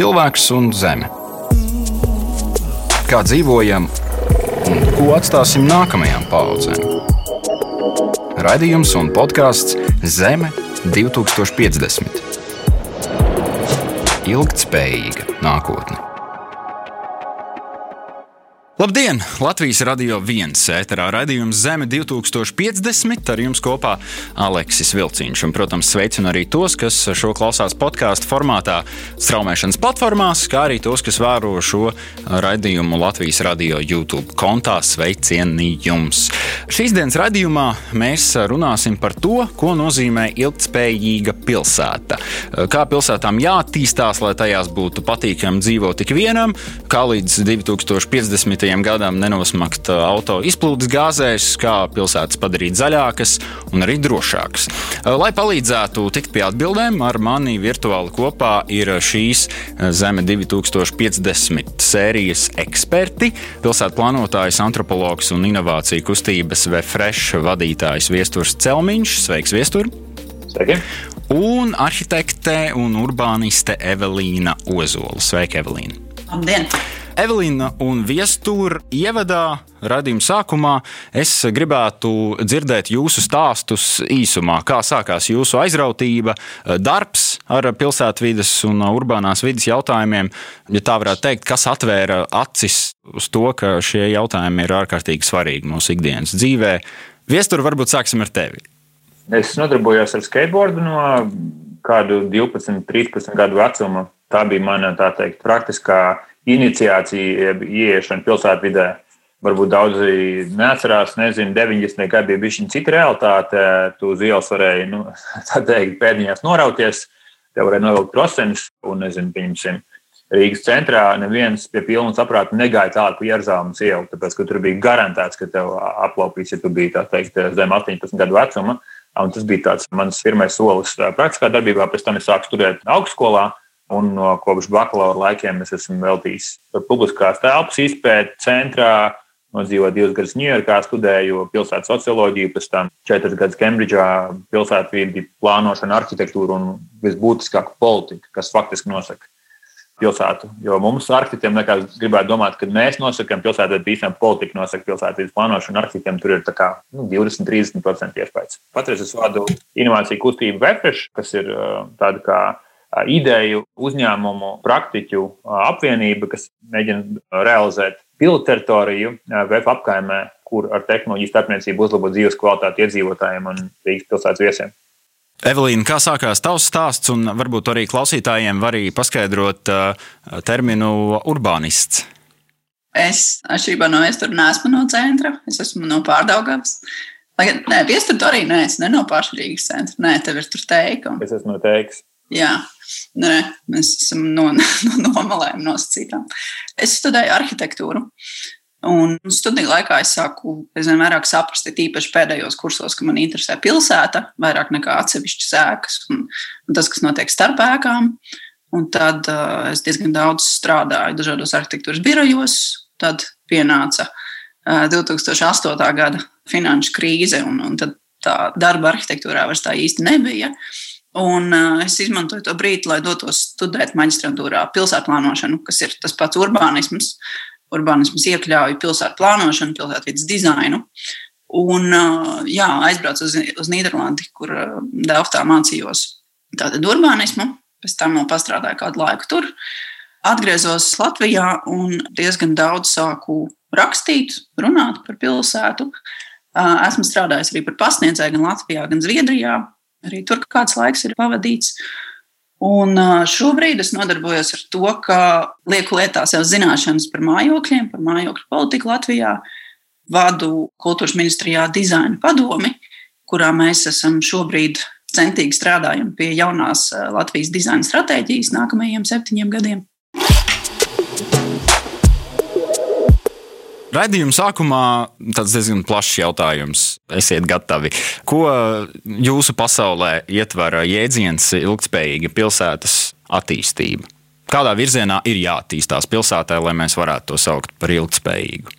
cilvēks un zeme. Kā dzīvojam un ko atstāsim nākamajām paudzēm? Radījums un podkāsts Zeme 2050. Ilgtspējīga nākotne. Labdien! Latvijas radio viens ēterā raidījums Zeme 2050. Ar jums kopā Aleksis Vilciņš. Un, protams, sveicinu arī tos, kas šo klausās podkāstu formātā, straumēšanas platformās, kā arī tos, kas vēro šo raidījumu Latvijas radio YouTube kontā. Sveicieni jums! Šīs dienas raidījumā mēs runāsim par to, ko nozīmē ilgspējīga pilsēta. Kā pilsētām jāattīstās, lai tajās būtu patīkami dzīvot tik vienam, kā līdz 2050 gadam nenosmakt uh, auto izplūdes gāzēs, kā pilsētas padarīt zaļākas un arī drošākas. Uh, lai palīdzētu tikt pie atbildēm, ar mani virtuāli kopā ir šīs uh, Zeme 2050 sērijas eksperti, pilsētu plānotājs, antropologs un inovāciju kustības VFresh vadītājs Viesturs Celmiņš. Sveiks, Viestur! Sveiki! Un arhitekte un urbāniste Evelīna Ozola. Sveika, Evelīna! Labdien! Evelīna un Viestūra ievadā radījuma sākumā es gribētu dzirdēt jūsu stāstus īsumā. Kā sākās jūsu aizrautība, darbs ar pilsētvidas un urbānās vidas jautājumiem, ja tā varētu teikt, kas atvēra acis uz to, ka šie jautājumi ir ārkārtīgi svarīgi mūsu ikdienas dzīvē. Viestur, varbūt sāksim ar tevi. Es nodarbojos ar skateboardu no kādu 12, 13 gadu vecuma. Tā bija mana teikt, praktiskā iniciācija, ieiešana pilsētvidē. Varbūt daudzi neatcerās, nezinu, 90. gadi bija bijusi cita realitāte. Tu uz ielas varēji, nu, teikt, pēdiņās norauties, te varēja novilkt prosenus un, nezinu, pieņemsim, Rīgas centrā neviens pie pilna saprāta negāja tālāk pa Jerzāmas ielu, tāpēc, ka tur bija garantēts, ka tev aplaupīs, ja tu biji, teikt, zem 18 gadu vecuma. Un tas bija mans pirmais solis praktiskā darbībā. Pēc tam es sāku studēt augstskolā. Un no kopš bakalaura laikiem es esmu veltījis publiskās telpas izpēti centrā, nodzīvoju divus gadus Ņujorkā, studēju pilsētas socioloģiju, pēc tam četrus gadus Kembridžā, pilsētvidi, plānošanu, arhitektūru un visbūtiskāko politiku, kas faktiski nosaka pilsētu. Jo mums, arhitektiem, liekas, gribētu domāt, ka mēs nosakām pilsētu, bet īstenībā politika nosaka pilsētas plānošanu. Arhitektiem tur ir kā, nu, 20-30% iespējas. Patreiz es vadu inovāciju kustību Vefresh, kas ir tāda kā ideju uzņēmumu praktiķu apvienība, kas mēģina realizēt pilotu teritoriju VF apkaimē, kur ar tehnoloģiju starpniecību uzlabot dzīves kvalitāti iedzīvotājiem un Rīgas pilsētas viesiem. Evelīna, kā sākās tavs stāsts, un varbūt arī klausītājiem var arī paskaidrot terminu urbānists? Es, atšķirībā no es tur neesmu no centra, es esmu no pārdaugavas. Lai gan, nē, viestur arī nē, es ne no pašrīgas centra, nē, tev ir tur teikumi. Es esmu no teiks. Jā, Nē, mēs esam no, no nomalēm nosacītām. Es studēju arhitektūru. Un studiju laikā es sāku aizvien vairāk saprast, īpaši pēdējos kursos, ka man interesē pilsēta vairāk nekā atsevišķas ēkas un, un tas, kas notiek starp ēkām. Un tad uh, es diezgan daudz strādāju dažādos arhitektūras birojos. Tad pienāca uh, 2008. gada finanšu krīze, un, un tad tā darba arhitektūrā vairs tā īsti nebija. Uh, Un uh, es izmantoju to brīdi, lai dotos studēt maģistrantūrā pilsētplānošanu, kas ir tas pats urbānisms. Urbānisms iekļauj pilsētu plānošanu, pilsētvidas dizainu. Un uh, jā, aizbraucu uz, uz Nīderlandi, kur uh, Delftā mācījos tātad urbānismu. Pēc tam vēl pastrādāju kādu laiku tur. Atgriezos Latvijā un diezgan daudz sāku rakstīt, runāt par pilsētu. Esmu strādājis arī par pasniedzēju gan Latvijā, gan Zviedrijā Arī tur kāds laiks ir pavadīts. Un šobrīd es nodarbojos ar to, ka lieku lietā sev zināšanas par mājokļiem, par mājokļu politiku Latvijā, vadu kultūras ministrijā dizaina padomi, kurā mēs esam šobrīd centīgi strādājam pie jaunās Latvijas dizaina stratēģijas nākamajiem septiņiem gadiem. Raidījuma sākumā tāds diezgan plašs jautājums. Esiet gatavi. Ko jūsu pasaulē ietver jēdziens ilgspējīga pilsētas attīstība? Kādā virzienā ir jāattīstās pilsētā, lai mēs varētu to saukt par ilgspējīgu?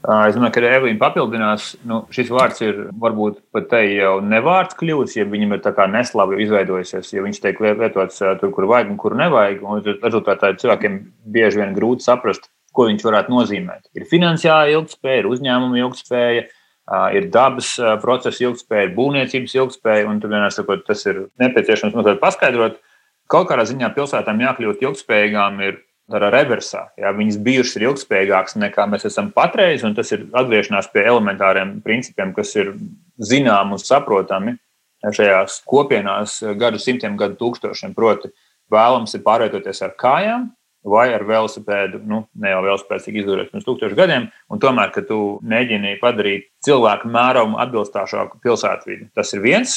Es domāju, ka Evelīna papildinās, nu, šis vārds ir varbūt pat te jau nevārds kļuvis, ja viņam ir tā kā neslava izveidojusies, ja viņš tiek lietots tur, kur vajag un kur nevajag. Un rezultātā cilvēkiem bieži vien grūti saprast, ko viņš varētu nozīmēt. Ir finansiāla ilgspēja, ir uzņēmuma ilgspēja, ir dabas procesa ilgspēja, ir būvniecības ilgspēja, un sakot, tas ir nepieciešams mazliet paskaidrot. Kaut kādā ziņā pilsētām jākļūt ilgspējīgām ir dara reversā. Jā, viņas bijušas ir ilgspējīgākas nekā mēs esam patreiz, un tas ir atgriešanās pie elementāriem principiem, kas ir zināmi un saprotami šajās kopienās gadu simtiem, gadu tūkstošiem. Proti, vēlams ir pārvietoties ar kājām. Vai ar velosipēdu, nu, ne jau velosipēds tika izdomāts pirms tūkstošiem gadiem, un tomēr, ka tu mēģini padarīt cilvēku mērumu atbilstošāku pilsētvidi. Tas ir viens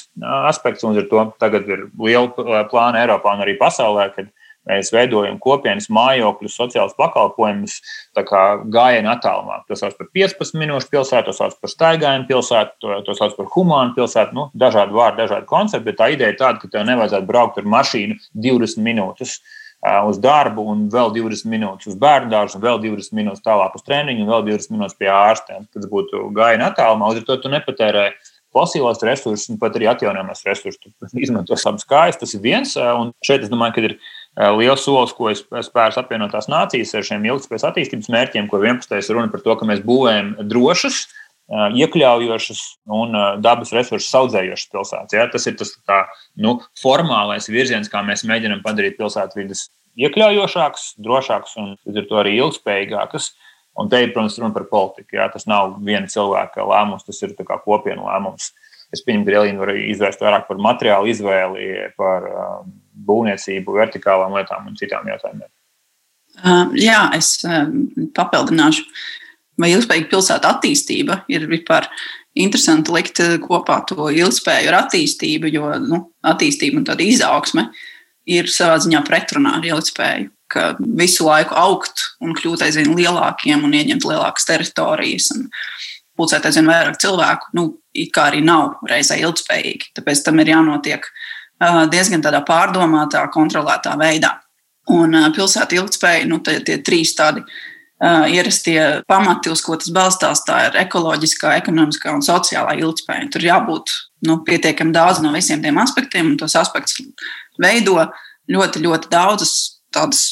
aspekts, un ar to tagad ir liela plāna Eiropā un arī pasaulē, kad Mēs veidojam kopienas mājokļus, sociālus pakalpojumus, gājienu attālumā. To sauc par 15 minūšu pilsētu, to sauc par staigājumu pilsētu, to, to sauc par humānu pilsētu. Nu, dažādi vārdi, dažādi koncepti, bet tā ideja ir tāda, ka tev nevajadzētu braukt ar mašīnu 20 minūtes uz darbu, un vēl 20 minūtes uz bērnu dārzu, un vēl 20 minūtes tālāk uz treniņu, un vēl 20 minūtes pie ārstiem. Tas būtu gājienu attālumā, līdz ar to tu nepatērē fosilos resursus un pat arī atjaunojamos resursus. Tu izmanto savas kājas, tas ir viens. Un šeit es domāju, ka ir liels solis, ko es spēru apvienotās nācijas ar šiem ilgspējas attīstības mērķiem, kur 11. ir runa par to, ka mēs būvējam drošas, iekļaujošas un eh, dabas resursus audzējošas pilsētas. Ja? Tas ir tas tā, nu, formālais virziens, kā mēs mēģinām padarīt pilsētvidas iekļaujošākas, drošākas un līdz ar to arī ilgspējīgākas. Un te ir, protams, runa par politiku. Ja? Tas nav viena cilvēka lēmums, tas ir kopienu lēmums. Es pieņemu, ka Elīna var izvērst vairāk par materiālu izvēli, par um, būvniecību, vertikālām lietām un citām jautājumiem. Uh, jā, es uh, papildināšu. Vai ilgspējīga pilsēta attīstība ir vispār interesanti likt kopā to ilgspēju ar attīstību, jo nu, attīstība un tāda izaugsme ir savā ziņā pretrunā ar ilgspēju. Visu laiku augt un kļūt aizvien lielākiem un ieņemt lielākas teritorijas un pulcēt aizvien vairāk cilvēku, nu, kā arī nav reizē ilgspējīgi. Tāpēc tam ir jānotiek uh, diezgan tādā pārdomātā, kontrolētā veidā. Un pilsēta ilgspēja, nu, tie, tie trīs tādi uh, ierastie pamati, uz ko tas balstās, tā ir ekoloģiskā, ekonomiskā un sociālā ilgspēja. Tur jābūt nu, pietiekami daudz no visiem tiem aspektiem, un tos aspektus veido ļoti, ļoti daudzas tādas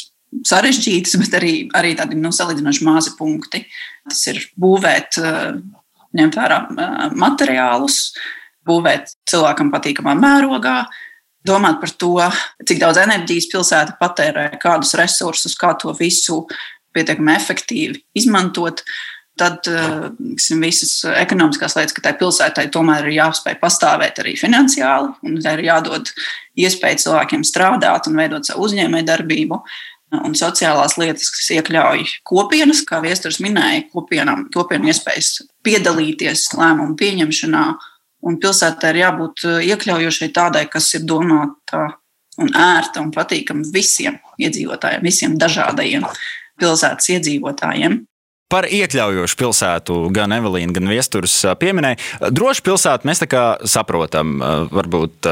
sarežģītas, bet arī, arī tādi nu, salīdzinoši mazi punkti. Tas ir būvēt, ņemt vērā materiālus, būvēt cilvēkam patīkamā mērogā, domāt par to, cik daudz enerģijas pilsēta patērē, kādus resursus, kā to visu pietiekami efektīvi izmantot. Tad tiksim, visas ekonomiskās lietas, ka tai pilsētai tomēr ir jāspēj pastāvēt arī finansiāli, un tai ir jādod iespēja cilvēkiem strādāt un veidot savu uzņēmējdarbību. Un sociālās lietas, kas iekļauj kopienas, kā Viestures minēja, kopienām, kopienu iespējas piedalīties lēmumu pieņemšanā, Un pilsētā ir jābūt iekļaujošai tādai, kas ir domāta un ērta un patīkama visiem iedzīvotājiem, visiem dažādajiem pilsētas iedzīvotājiem. Par iekļaujošu pilsētu gan Evelīna, gan Viestures pieminēja. Droši pilsētu mēs tā kā saprotam, varbūt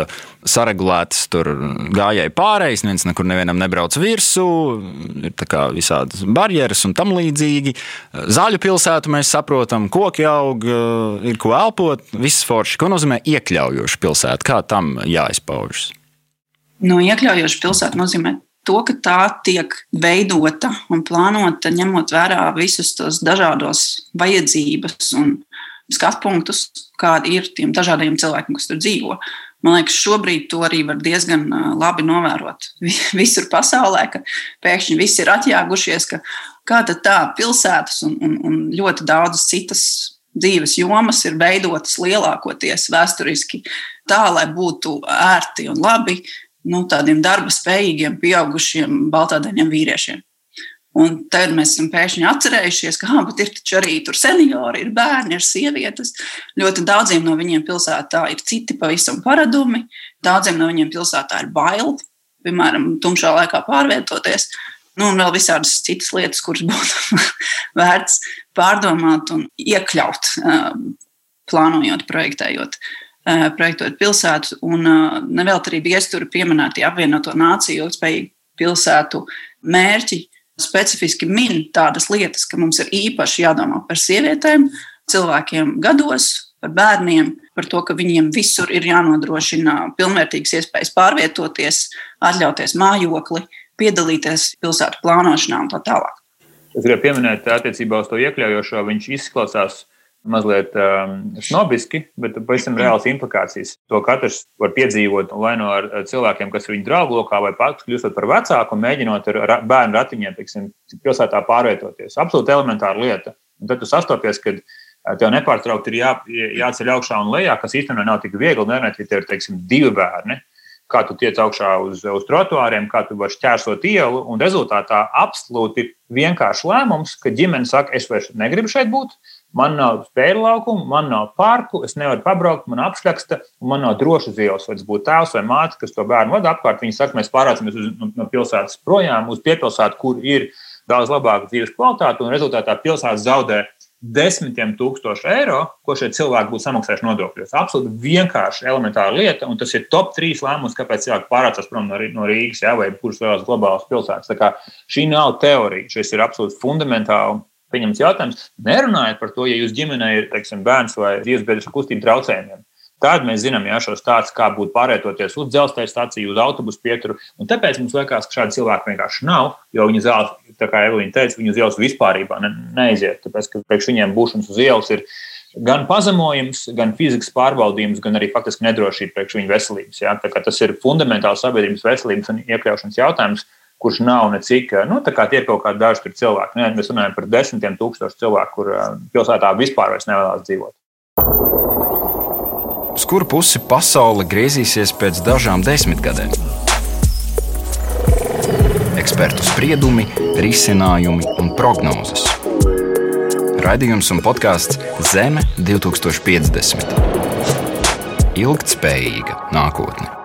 saregulētas tur gājēji pārējais, neviens nekur nevienam nebrauc virsū, ir visādas barjeras un tam līdzīgi. Zaļu pilsētu mēs saprotam, koki aug, ir ko elpot, viss forši. Ko nozīmē iekļaujoša pilsēta? Kā tam jāizpaužas? No iekļaujoša pilsēta nozīmē to, ka tā tiek veidota un plānota ņemot vērā visus tos dažādos vajadzības un skatu punktus, kādi ir tiem dažādajiem cilvēkiem, kas tur dzīvo. Man liekas, šobrīd to arī var diezgan labi novērot. Visur pasaulē, ka pēkšņi visi ir atjāgušies, ka kā tā pilsētas un, un, un ļoti daudzas citas dzīves jomas ir veidotas lielākoties vēsturiski tā, lai būtu ērti un labi nu, tādiem darba spējīgiem, pieaugušiem, baltādainiem vīriešiem. Un tad mēs esam pēkšņi atcerējušies, ka ah, ir arī seniori, ir bērni, ir sievietes. Ļoti daudziem no viņiem pilsētā ir citi pavisam paradumi. Daudziem no viņiem pilsētā ir bail, piemēram, tumšā laikā pārvietoties. Nu, un vēl visādas citas lietas, kuras būtu vērts pārdomāt un iekļaut, plānojot, projektējot. Eh, projektot pilsētu. Un nevēl arī bija iestura pieminētie apvienoto nāciju ilgspējīgu pilsētu mērķi. specifiski min tādas lietas, ka mums ir īpaši jādomā par sievietēm, cilvēkiem gados, par bērniem, par to, ka viņiem visur ir jānodrošina pilnvērtīgas iespējas pārvietoties, atļauties mājokli, piedalīties pilsētu plānošanā un tā tālāk. Es gribēju pieminēt, attiecībā uz to iekļaujošo, viņš izklausās mazliet um, snobiski, bet pavisam reāls implikācijas. To katrs var piedzīvot vai no ar cilvēkiem, kas ir viņa draugu lokā, vai pats kļūstot par vecāku un mēģinot ar bērnu ratiņiem, teiksim, pilsētā pārvietoties. Absolūti elementāra lieta. Un tad tu sastopies, kad tev nepārtraukti ir jā, jāceļ augšā un lejā, kas īstenībā nav tik viegli. Nerunājot, ja tev ir teiksim, divi bērni, kā tu tiec augšā uz, uz trotuāriem, kā tu vari šķērsot ielu. Un rezultātā absolūti vienkāršs lēmums, ka ģimene saka, es vairs negribu šeit būt. Man nav spēļu laukumu, man nav parku, es nevaru pabraukt, man apšļaksta, un man nav drošas ielas. Vai tas būtu tēvs vai māte, kas to bērnu vada apkārt, viņi saka, mēs pārācamies uz, no pilsētas projām uz piepilsētu, kur ir daudz labāka dzīves kvalitāte, un rezultātā pilsēta zaudē desmitiem tūkstošu eiro, ko šie cilvēki būtu samaksājuši nodokļos. Absolūti vienkārši elementāra lieta, un tas ir top trīs lēmums, kāpēc cilvēki pārācās prom no, Rīgas ja, vai kuras lielās globālas pilsētas. Šī nav teorija, šis ir absolūti fundamentāli pieņemts jautājums. Nerunājiet par to, ja jūs ģimenē ir teiksim, bērns vai ar kustību traucējumiem. Tad mēs zinām, ja šos tādus, kā būtu pārvietoties uz dzelzceļa stāciju, uz autobusu pieturu. Un tāpēc mums liekas, ka šādi cilvēki vienkārši nav, jo viņi zāles, kā Evelīna teica, viņi uz ielas vispār ne, neiziet. Tāpēc, ka priekš viņiem būšanas uz ielas ir gan pazemojums, gan fizikas pārbaudījums, gan arī faktiski nedrošība priekš viņu veselības. Ja? Tas ir fundamentāls sabiedrības veselības un iekļaušanas jautājums, kurš nav necik, nu, tā kā tie ir kaut kādi daži cilvēki. Ne? Mēs runājam par desmitiem tūkstošu cilvēku, kur pilsētā vispār nevēlas dzīvot uz kuru pusi pasaule griezīsies pēc dažām desmitgadēm. Ekspertu spriedumi, risinājumi un prognozes. Raidījums un podkāsts Zeme 2050. Ilgtspējīga nākotne.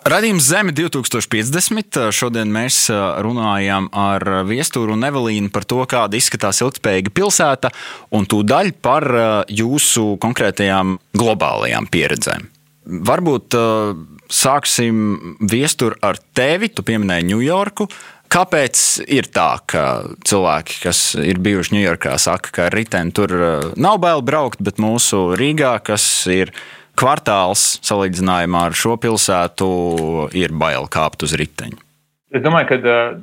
Radījums Zeme 2050. Šodien mēs runājam ar Viestūru un Evelīnu par to, kāda izskatās ilgspējīga pilsēta, un tūdaļ par jūsu konkrētajām globālajām pieredzēm. Varbūt sāksim viestur ar tevi. Tu pieminēji Ņujorku. Kāpēc ir tā, ka cilvēki, kas ir bijuši Ņujorkā, saka, ka riteni tur nav bail braukt, bet mūsu Rīgā, kas ir ielikās, kvartāls salīdzinājumā ar šo pilsētu ir bail kāpt uz riteņa. Es domāju, ka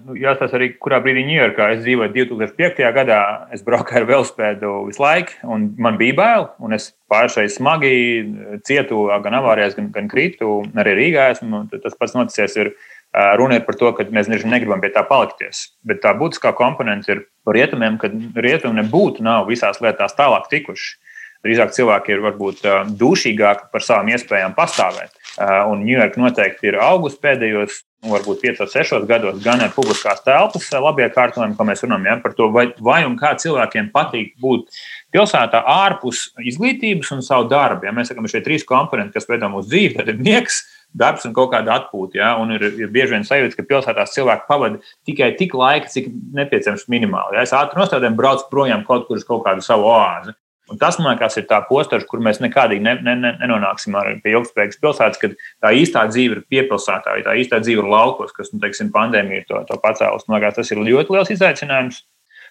nu, jāstāsta arī, kurā brīdī Ņujorkā es dzīvoju 2005. gadā. Es braucu ar velospēdu visu laiku, un man bija bail. Es pāršai smagi cietu gan avārijās, gan, gan krītu. Arī Rīgā esmu. Tas pats noticies. Ir, runa ir par to, ka mēs negribam pie tā palikties. Bet tā būtiskā komponente ir par rietumiem, ka rietumi nebūtu nav visās lietās tālāk tikuši. Drīzāk cilvēki ir varbūt dušīgāki par savām iespējām pastāvēt. Un Ņujorka noteikti ir augusi pēdējos, nu, varbūt 5, 6 gados, gan ar publiskās telpas labie kārtojumi, ko mēs runājam ja, par to, vai, vai un kā cilvēkiem patīk būt pilsētā ārpus izglītības un savu darbu. Ja mēs sakām, šie trīs komponenti, kas veido mūsu dzīvi, tad ir miegs, darbs un kaut kāda atpūta. Ja? Un ir, ir bieži vien sajūta, ka pilsētās cilvēki pavada tikai tik laika, cik nepieciešams minimāli. Ja? Es ātri nostādēm braucu projām kaut kur uz kaut kādu savu oāzi. Un tas, man liekas, ir tā postaža, kur mēs nekādīgi ne, ne, ne, nenonāksim pie ilgspējīgas pilsētas, kad tā īstā dzīve ir piepilsētā, vai tā īstā dzīve ir laukos, kas, nu, teiksim, pandēmija to, to pacēlus. Man liekas, tas ir ļoti liels izaicinājums.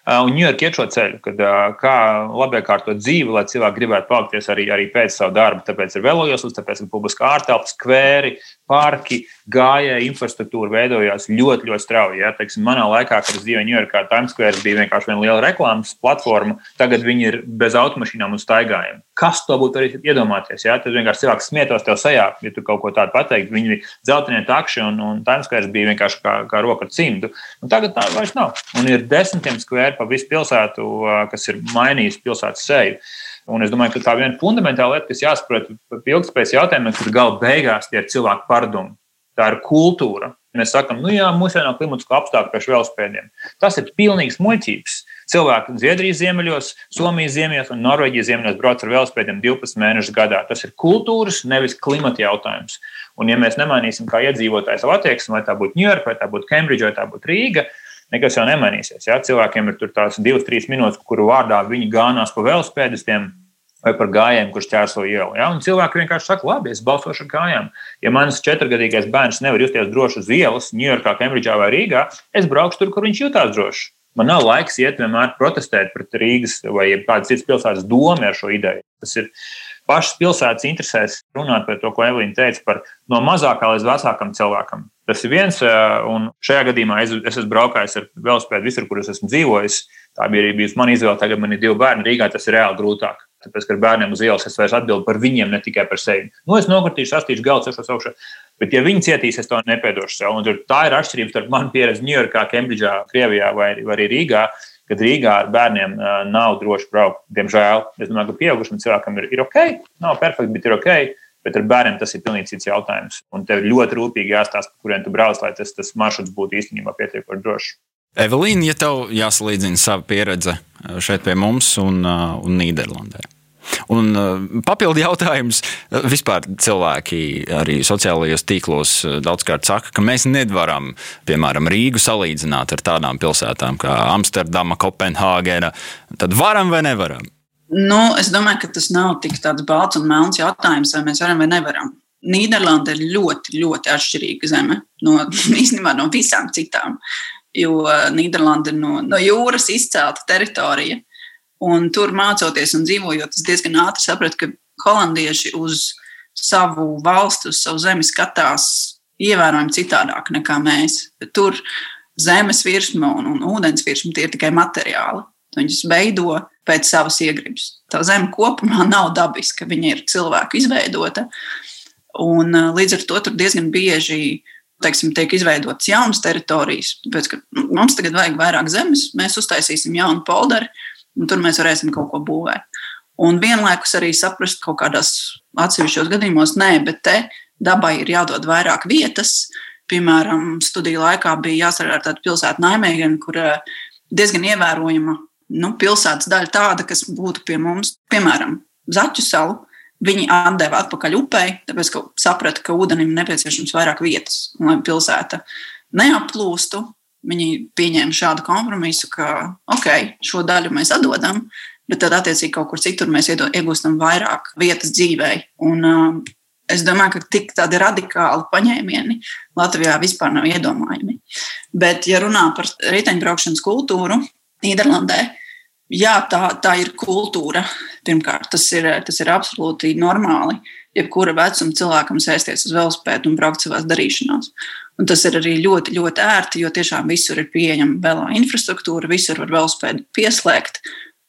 Un Ņujorka iet šo ceļu, kad kā labi kārtot dzīvi, lai cilvēki gribētu palikties arī, arī pēc savu darbu. Tāpēc ir velojoslas, tāpēc ir publiska ārtelpa, skvēri, parki, gājēji, infrastruktūra veidojās ļoti, ļoti strauji. Ja? Teiksim, manā laikā, kad es dzīvoju Ņujorkā, Times Square bija vienkārši viena liela reklāmas platforma. Tagad viņi ir bez automašīnām un staigājiem. Kas to būtu arī iedomāties? Ja? Tad vienkārši cilvēks smietos tev sajā, ja tu kaut ko tādu pateiktu. Viņi dzeltenie takši un, un Times Square bija vienkārši kā, kā roka ar cimdu. Un tagad tā vairs nav. Un ir desmitiem skvēri pa visu pilsētu, kas ir mainījis pilsētas seju. Un es domāju, ka tā viena fundamentāla lieta, kas jāsaprot par ilgspējas jautājumiem, kas gala beigās tie ir cilvēku paradumi. Tā ir kultūra. Mēs sakām, nu jā, mums jau nav klimatisko apstākļu pēc velospēdiem. Tas ir pilnīgs muļķības. Cilvēki Zviedrijas ziemeļos, Somijas ziemeļos un Norvēģijas ziemeļos brauc ar velospēdiem 12 mēnešus gadā. Tas ir kultūras, nevis klimata jautājums. Un, ja mēs nemainīsim kā iedzīvotāji savu attieksmi, vai tā būtu Ņujorka, vai tā būtu Kembridža, vai tā būtu Rīga, nekas jau nemainīsies. Ja? Cilvēkiem ir tās divas, trīs minūtes, kuru vārdā viņi gānās pa velospēdistiem vai par gājēju, kurš ķērso ielu. Ja? Un cilvēki vienkārši saka, labi, es balsošu ar kājām. Ja mans četrgadīgais bērns nevar justies droši uz ielas, Ņujorkā, Kembridžā vai Rīgā, es braukšu tur, kur viņš jutās droši. Man nav laiks iet vienmēr protestēt pret Rīgas vai kādas citas pilsētas domu ar šo ideju. Tas ir pašas pilsētas interesēs runāt par to, ko Evelīna teica, par no mazākā līdz vecākam cilvēkam. Tas ir viens, un šajā gadījumā es, es esmu braukājis ar velospēdu visur, kur es esmu dzīvojis. Tā bija arī bijusi mana izvēle. Tagad man ir divi bērni Rīgā, tas ir reāli grūtāk. Tāpēc, ka ar bērniem uz ielas es vairs atbildu par viņiem, ne tikai par sevi. Nu, es nokritīšu, sastīšu galdu, es augšā. Bet, ja viņi cietīs, es to nepiedošu sev. Un tā ir atšķirība starp manu pieredzi Ņujorkā, Kembridžā, Krievijā vai, vai arī Rīgā. Kad Rīgā ar bērniem nav droši braukt, diemžēl, es domāju, ka pieaugušam cilvēkam ir, ir ok, nav perfekti, bet ir ok. Bet ar bērniem tas ir pilnīgi cits jautājums. Un tev ļoti rūpīgi jāstāsta, par kuriem tu brauc, lai tas, tas maršruts būtu īstenībā pietiekoši drošs. Evelīna, ja tev jāsalīdzina sava pieredze šeit pie mums un, un Nīderlandē. Un papildu jautājums. Vispār cilvēki arī sociālajos tīklos daudzkārt saka, ka mēs nevaram, piemēram, Rīgu salīdzināt ar tādām pilsētām kā Amsterdama, Kopenhāgena. Tad varam vai nevaram? Nu, es domāju, ka tas nav tik tāds balts un melns jautājums, vai mēs varam vai nevaram. Nīderlanda ir ļoti, ļoti atšķirīga zeme no, īstenībā, no visām citām. Jo Nīderlanda ir no, no jūras izcelta teritorija. Un tur mācoties un dzīvojot, es diezgan ātri sapratu, ka holandieši uz savu valsti, uz savu zemi skatās ievērojami citādāk nekā mēs. Tur zemes virsma un, un ūdens virsma tie ir tikai materiāli. Viņus veido pēc savas iegribas. Tā zeme kopumā nav dabiska, viņa ir cilvēku izveidota. Un, līdz ar to tur diezgan bieži teiksim, tiek izveidotas jaunas teritorijas. Tāpēc, ka nu, mums tagad vajag vairāk zemes, mēs uztaisīsim jaunu polderi un tur mēs varēsim kaut ko būvēt. Un vienlaikus arī saprast kaut kādās atsevišķos gadījumos, nē, bet te dabai ir jādod vairāk vietas. Piemēram, studiju laikā bija jāsargā tāda pilsēta Naimēgana, kur eh, diezgan ievērojama nu, pilsētas daļa tāda, kas būtu pie mums, piemēram, Zaķu salu. Viņi atdeva atpakaļ upei, tāpēc, ka saprata, ka ūdenim nepieciešams vairāk vietas, lai pilsēta neaplūstu. Viņi pieņēma šādu kompromisu, ka ok, šo daļu mēs atdodam, bet tad attiecīgi kaut kur citur mēs iegūstam vairāk vietas dzīvei. Un, uh, es domāju, ka tik tādi radikāli paņēmieni Latvijā vispār nav iedomājami. Bet, ja runā par riteņbraukšanas kultūru Nīderlandē, jā, tā, tā ir kultūra. Pirmkārt, tas ir, tas ir absolūti normāli. Jebkura vecuma cilvēkam sēsties uz velospēdu un braukt savās darīšanās. Un tas ir arī ļoti, ļoti ērti, jo tiešām visur ir pieejama vēlā infrastruktūra, visur var velospēdu pieslēgt.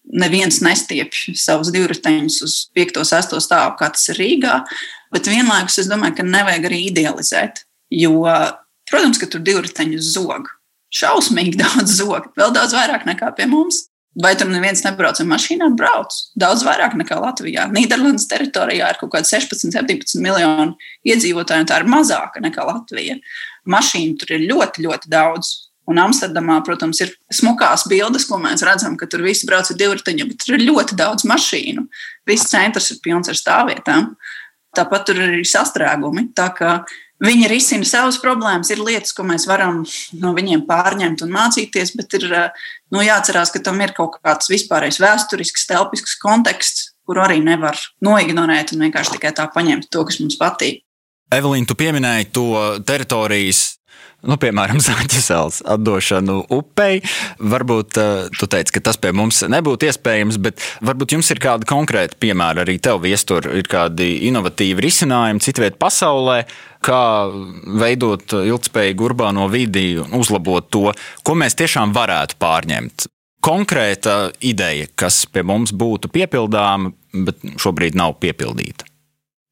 Neviens nestiepj savus divriteņus uz 5, 6 stāvu, kā tas ir Rīgā. Bet vienlaikus es domāju, ka nevajag arī idealizēt. Jo, protams, ka tur divriteņus zog. Šausmīgi daudz zog, vēl daudz vairāk nekā pie mums. Vai tur neviens nebrauc ar mašīnām? Brauc daudz vairāk nekā Latvijā. Nīderlandes teritorijā ir kaut kādi 16, 17 miljoni iedzīvotāji, un tā ir mazāka nekā Latvija. Mašīnu tur ir ļoti, ļoti daudz. Un Amsterdamā, protams, ir smukās bildes, ko mēs redzam, ka tur visi brauc ar divriteņiem, bet tur ir ļoti daudz mašīnu. Viss centrs ir pilns ar stāvvietām. Tāpat tur ir arī sastrēgumi. Tā kā Viņi risina savas problēmas, ir lietas, ko mēs varam no viņiem pārņemt un mācīties, bet ir nu, jāatcerās, ka tam ir kaut kāds vispārējais vēsturisks, telpisks konteksts, kuru arī nevar noignorēt un vienkārši tikai tā paņemt to, kas mums patīk. Evelīna, tu pieminēji to teritorijas nu, piemēram, Zaķisels atdošanu upei. Varbūt uh, tu teici, ka tas pie mums nebūtu iespējams, bet varbūt jums ir kādi konkrēti piemēri arī tev viestur, ir kādi inovatīvi risinājumi citviet pasaulē, kā veidot ilgspējīgu urbāno vidi uzlabot to, ko mēs tiešām varētu pārņemt. Konkrēta ideja, kas pie mums būtu piepildāma, bet šobrīd nav piepildīta.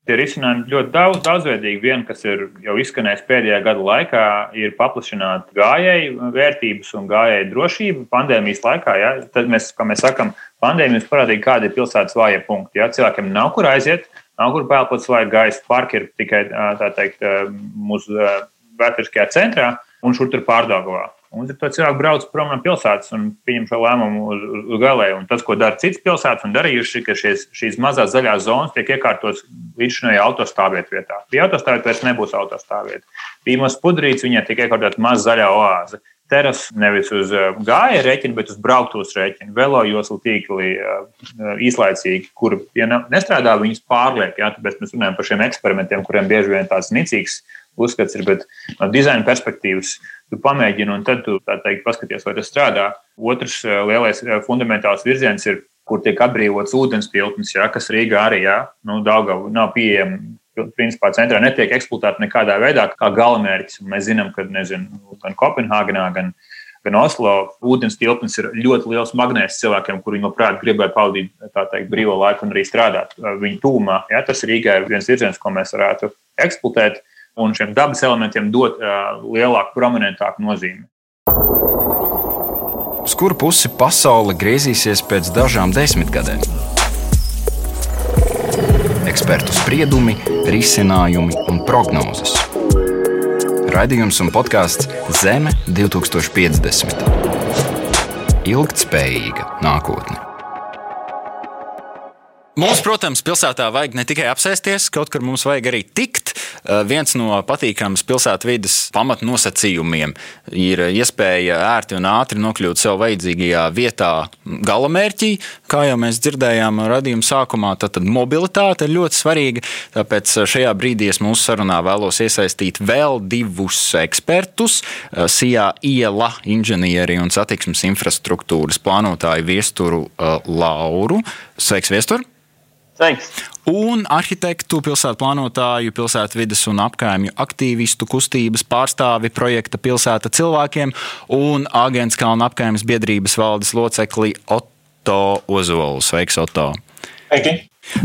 Tie risinājumi ļoti daudz, daudzveidīgi. Viena, kas ir jau izskanējis pēdējā gada laikā, ir paplašināt gājēju vērtības un gājēju drošību pandēmijas laikā. Ja? Tad mēs, kā mēs sakām, pandēmijas parādīja, kādi ir pilsētas vājie punkti. Ja? Cilvēkiem nav kur aiziet, nav kur pelnīt svaigu gaisu. Parki ir tikai teikt, mūsu vēsturiskajā centrā un šur tur pārdagavā. Un tad cilvēki brauc prom no pilsētas un pieņem šo lēmumu uz, uz, uz galēju. Un tas, ko dara citas pilsētas, un darījuši, ka šies, šīs mazās zaļās zonas tiek iekārtotas līdzinājā autostāvvietu vietā. Pie autostāvvietas vairs nebūs autostāvvieta. Pīmas pudrīts viņai tiek iekārtota maza zaļā oāze. terasu nevis uz gāja rēķina, bet uz brauktos rēķina. Velo joslu tīkli īslaicīgi, kur ja nestrādā, viņus pārliek. Jā, tāpēc mēs runājam par šiem eksperimentiem, kuriem bieži vien tāds nicīgs uzskats ir, bet no dizaina perspektīvas tu pamēģini un tad tu teikt, paskaties, vai tas strādā. Otrs lielais fundamentāls virziens ir, kur tiek atbrīvots ūdens tilpnes, jā, kas Rīgā arī jā, nu, nav pieejama principā centrā netiek eksploatēta nekādā veidā kā galamērķis. Mēs zinām, ka nezinu, gan Kopenhāgenā, gan, gan Oslo ūdens tilpnes ir ļoti liels magnēts cilvēkiem, kuriem labprāt gribētu pavadīt brīvo laiku un arī strādāt viņu tūmā. Ja, tas Rīgā ir viens virziens, ko mēs varētu eksploatēt un šiem dabas elementiem dot uh, lielāku, prominentāku nozīmi. Uz kuru pusi pasaule griezīsies pēc dažām desmitgadēm? ekspertu spriedumi, risinājumi un prognozes. Raidījums un podkāsts Zeme 2050. Ilgtspējīga nākotne. Mums, protams, pilsētā vajag ne tikai apsēsties, kaut kur mums vajag arī tikt. Eh, viens no patīkamas pilsētvidas pamatnosacījumiem ir iespēja ērti un ātri nokļūt sev vajadzīgajā vietā galamērķī. Kā jau mēs dzirdējām radījuma sākumā, tad, mobilitāte ir ļoti svarīga. Tāpēc šajā brīdī es mūsu sarunā vēlos iesaistīt vēl divus ekspertus eh, - SIA iela inženieri un satiksmes infrastruktūras plānotāju viesturu eh, Lauru. Sveiks, viestur! Thanks. Un arhitektu, pilsētu plānotāju, pilsētu vidas un apkaimju aktīvistu kustības pārstāvi projekta Pilsēta cilvēkiem un Agents Kalnu apkaimes biedrības valdes locekli Otto Ozolu. Sveiks, Otto! Sveiki!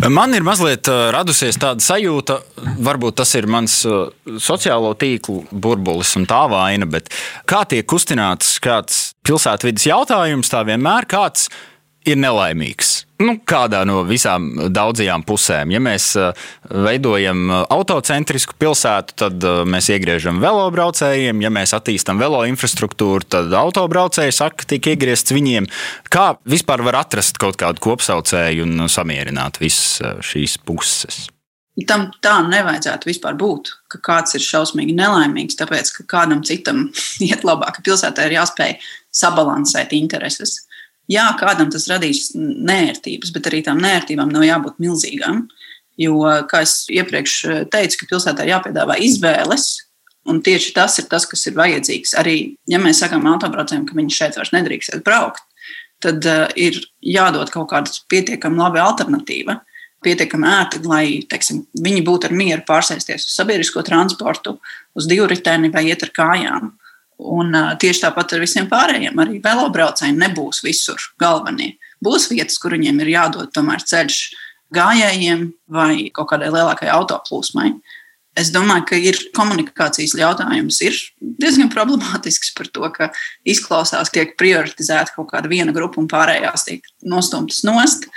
Man ir mazliet uh, radusies tāda sajūta, varbūt tas ir mans uh, sociālo tīklu burbulis un tā vaina, bet kā tiek kustināts kāds pilsētvidas jautājums, tā vienmēr kāds ir nelaimīgs nu, kādā no visām daudzajām pusēm. Ja mēs uh, veidojam uh, autocentrisku pilsētu, tad uh, mēs iegriežam velobraucējiem. Ja mēs attīstam velo infrastruktūru, tad autobraucēji saka, ka tiek iegriezts viņiem. Kā vispār var atrast kaut kādu kopsaucēju un samierināt visas šīs puses? Tam tā nevajadzētu vispār būt, ka kāds ir šausmīgi nelaimīgs, tāpēc ka kādam citam iet labāk. Pilsētā ir jāspēj sabalansēt intereses jā, kādam tas radīs nērtības, bet arī tām nērtībām nav jābūt milzīgām. Jo, kā jau iepriekš eh, teicu, ka pilsētā ir jāpiedāvā izvēles, un tieši tas ir tas, kas ir vajadzīgs. Arī, ja mēs sakām autobraucējiem, ka viņi šeit vairs nedrīkst braukt, tad uh, ir jādod kaut kāda pietiekami laba alternatīva, pietiekami ērta, lai teiksim, viņi būtu ar mieru pārsēsties uz sabiedrisko transportu, uz divriteni vai iet ar kājām. Un uh, tieši tāpat ar visiem pārējiem. Arī velobraucēji nebūs visur galvenie. Būs vietas, kur viņiem ir jādod tomēr ceļš gājējiem vai kaut kādai lielākai autoplūsmai. Es domāju, ka ir komunikācijas jautājums ir diezgan problemātisks par to, ka izklausās, ka tiek prioritizēta kaut kāda viena grupa un pārējās tiek nostumtas nost.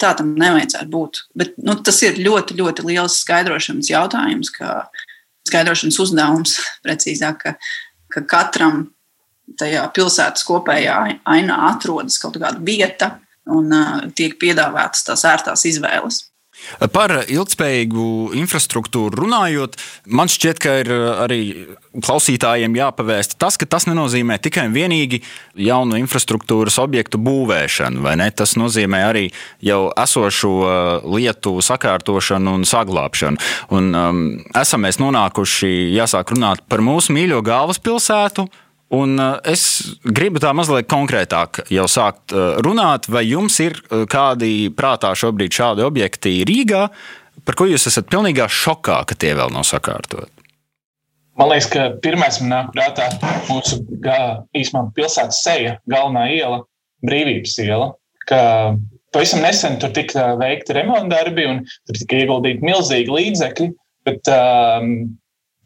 Tā tam nevajadzētu būt. Bet, nu, tas ir ļoti, ļoti liels skaidrošanas jautājums, kā skaidrošanas uzdevums, precīzāk, ka ka katram tajā pilsētas kopējā ainā atrodas kaut kāda vieta un uh, tiek piedāvātas tās ērtās izvēles. Par ilgspējīgu infrastruktūru runājot, man šķiet, ka ir arī klausītājiem jāpavēst tas, ka tas nenozīmē tikai un vienīgi jaunu infrastruktūras objektu būvēšanu, vai ne? Tas nozīmē arī jau esošo lietu sakārtošanu un saglabāšanu. Un, um, esam mēs nonākuši, jāsāk runāt par mūsu mīļo galvaspilsētu Un uh, es gribu tā mazliet konkrētāk jau sākt uh, runāt, vai jums ir uh, kādi prātā šobrīd šādi objekti Rīgā, par ko jūs esat pilnīgā šokā, ka tie vēl nav sakārtoti? Man liekas, ka pirmais man nāk prātā mūsu īstenībā pilsētas seja, galvenā iela, brīvības iela. Pavisam nesen tur tika veikti remontdarbi un tur tika ieguldīti milzīgi līdzekļi, bet um,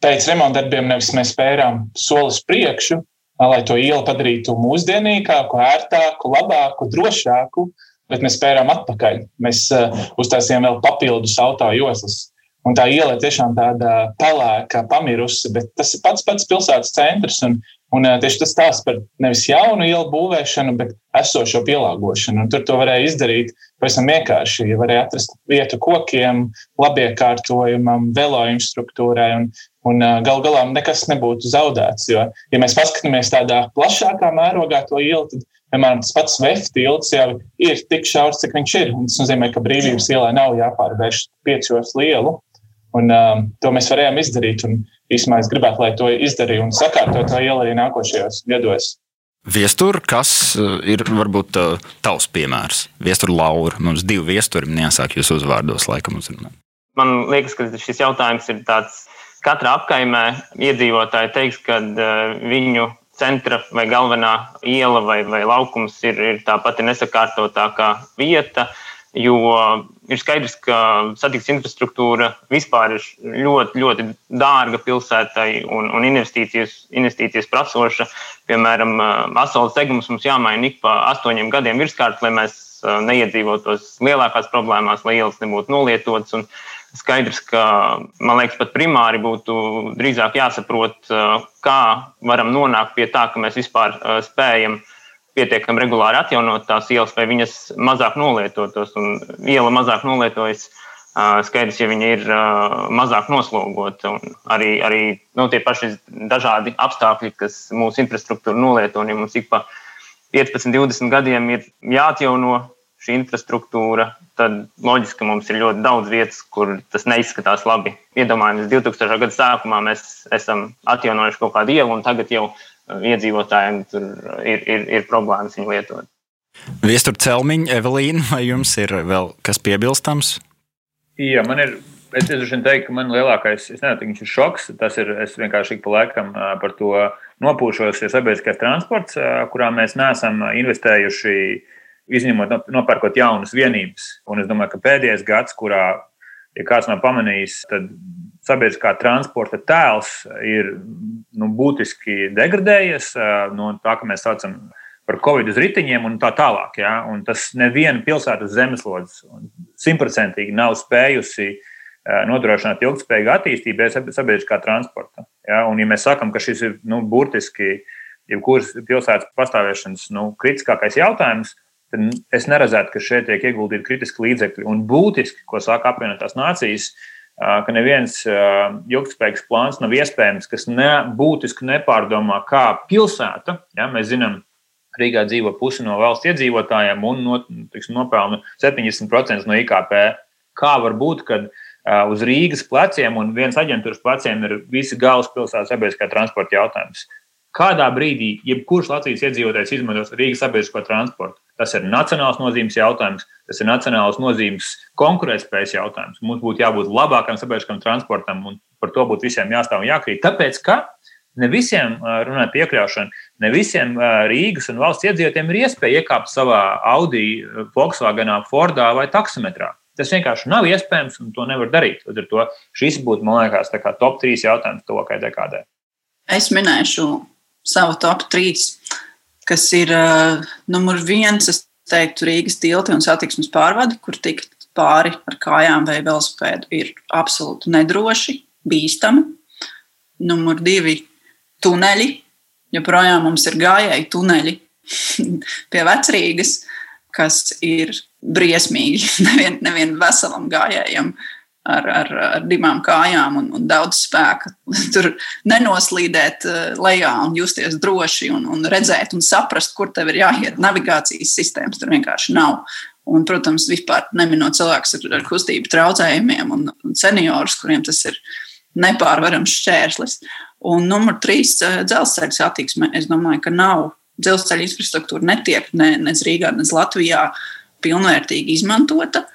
pēc remontdarbiem nevis mēs spērām solis priekšu, lai to ielu padarītu mūsdienīgāku, ērtāku, labāku, drošāku, bet mēs spērām atpakaļ. Mēs uh, uztaisījām vēl papildus auto joslas. Un tā iela ir tiešām tāda pelēka, pamirusi, bet tas ir pats pats pilsētas centrs. Un, un uh, tieši tas stāsta par nevis jaunu ielu būvēšanu, bet esošo pielāgošanu. Un tur to varēja izdarīt pavisam vienkārši. Ja varēja atrast vietu kokiem, labiekārtojumam, velo infrastruktūrai. Un, Un gal galā nekas nebūtu zaudēts. Jo, ja mēs paskatāmies tādā plašākā mērogā to ielu, tad, piemēram, tas pats Vēfta tilts jau ir tik šaurs, cik viņš ir. Un tas nozīmē, ka brīvības ielai nav jāpārvērš piecos lielu. Un, um, to mēs varējām izdarīt. Un, īsumā es gribētu, lai to izdarītu un sakārtotu to ielu arī nākošajos gados. Viestur, kas ir varbūt tavs piemērs? Viestur Laura. Mums divi viesturi jāsāk jūs uzvārdos, laikam uzrunāt. Man liekas, ka šis jautājums ir tāds Katra apkaimē iedzīvotāji teiks, ka uh, viņu centra vai galvenā iela vai, vai laukums ir, ir tā pati nesakārtotākā vieta. Jo ir skaidrs, ka satiksmes infrastruktūra vispār ir ļoti, ļoti dārga pilsētai un, un investīcijas, investīcijas prasoša. Piemēram, asfalta segums mums jāmaina ik pa astoņiem gadiem virskārt, lai mēs neiedzīvotos lielākās problēmās, lai ielas nebūtu nolietotas. Skaidrs, ka man liekas, pat primāri būtu drīzāk jāsaprot, kā varam nonākt pie tā, ka mēs vispār spējam pietiekami regulāri atjaunot tās ielas, vai viņas mazāk nolietotos. Un iela mazāk nolietojas, skaidrs, ja viņa ir mazāk noslogota. Un arī arī nu, tie paši dažādi apstākļi, kas mūsu infrastruktūru nolieto, un ja mums ik pa 15, 20 gadiem ir jāatjauno šī infrastruktūra, tad loģiski, mums ir ļoti daudz vietas, kur tas neizskatās labi. Iedomājamies, 2000. gada sākumā mēs esam atjaunojuši kaut kādu ielu, un tagad jau uh, iedzīvotājiem tur ir, ir, ir problēmas viņu lietot. Viestur Celmiņa, Evelīna, vai jums ir vēl kas piebilstams? Jā, man ir. Es droši vien teiktu, ka man lielākais, es nezinu, viņš ir šoks. Tas ir, es vienkārši ik pa laikam uh, par to nopūšos, ir sabiedriskais transports, uh, kurā mēs neesam investējuši uh, izņemot, nopērkot jaunas vienības. Un es domāju, ka pēdējais gads, kurā, ja kāds nav pamanījis, tad sabiedriskā transporta tēls ir nu, būtiski degradējies no tā, ka mēs saucam par covid uz riteņiem un tā tālāk. Ja? Un tas neviena pilsētas zemeslodes simtprocentīgi nav spējusi nodrošināt ilgspējīgu attīstību bez sabiedriskā transporta. Ja? Un, ja mēs sakām, ka šis ir nu, burtiski jebkuras pilsētas pastāvēšanas nu, kritiskākais jautājums, tad es neredzētu, ka šeit tiek ieguldīti kritiski līdzekļi. Un būtiski, ko saka apvienotās nācijas, ka neviens ilgspējīgs plāns nav iespējams, kas ne, būtiski nepārdomā, kā pilsēta. Ja, mēs zinām, Rīgā dzīvo pusi no valsts iedzīvotājiem un no, tiksim, nopelna 70% no IKP. Kā var būt, kad uz Rīgas pleciem un vienas aģentūras pleciem ir visi galvaspilsētas sabiedriskā transporta jautājums? Kādā brīdī jebkurš Latvijas iedzīvotājs izmantos Rīgas sabiedrisko transportu? Tas ir nacionāls nozīmes jautājums, tas ir nacionāls nozīmes konkurētspējas jautājums. Mums būtu jābūt labākam sabiedriskam transportam, un par to būtu visiem jāstāv un jākrīt. Tāpēc, ka ne visiem, runājot par iekļaušanu, ne visiem Rīgas un valsts iedzīvotājiem ir iespēja iekāpt savā Audi, Volkswagenā, Fordā vai taksometrā. Tas vienkārši nav iespējams, un to nevar darīt. Līdz ar to šis būtu, man liekas, top 3 jautājums tuvākajai dekādai. Es minēšu savu top 3 kas ir uh, numur viens, es teiktu, Rīgas tilti un satiksmes pārvadi, kur tikt pāri ar kājām vai velospēdu ir absolūti nedroši, bīstami. Numur divi - tuneļi. Joprojām mums ir gājēji tuneļi pie vecrīgas, kas ir briesmīgi nevien, nevien veselam gājējam. Uh, ar, ar, ar divām kājām un, un daudz spēka. Tur nenoslīdēt eh, lejā un justies droši un, un redzēt un saprast, kur tev ir jāiet. Navigācijas sistēmas tur vienkārši nav. Un, protams, vispār neminot cilvēkus ar, ar kustību traucējumiem un, un seniorus, kuriem tas ir nepārvarams šķērslis. Un numur trīs eh, - dzelzceļa satiksme. Es domāju, ka nav dzelzceļa infrastruktūra netiek ne, ne Rīgā, ne Latvijā pilnvērtīgi izmantota.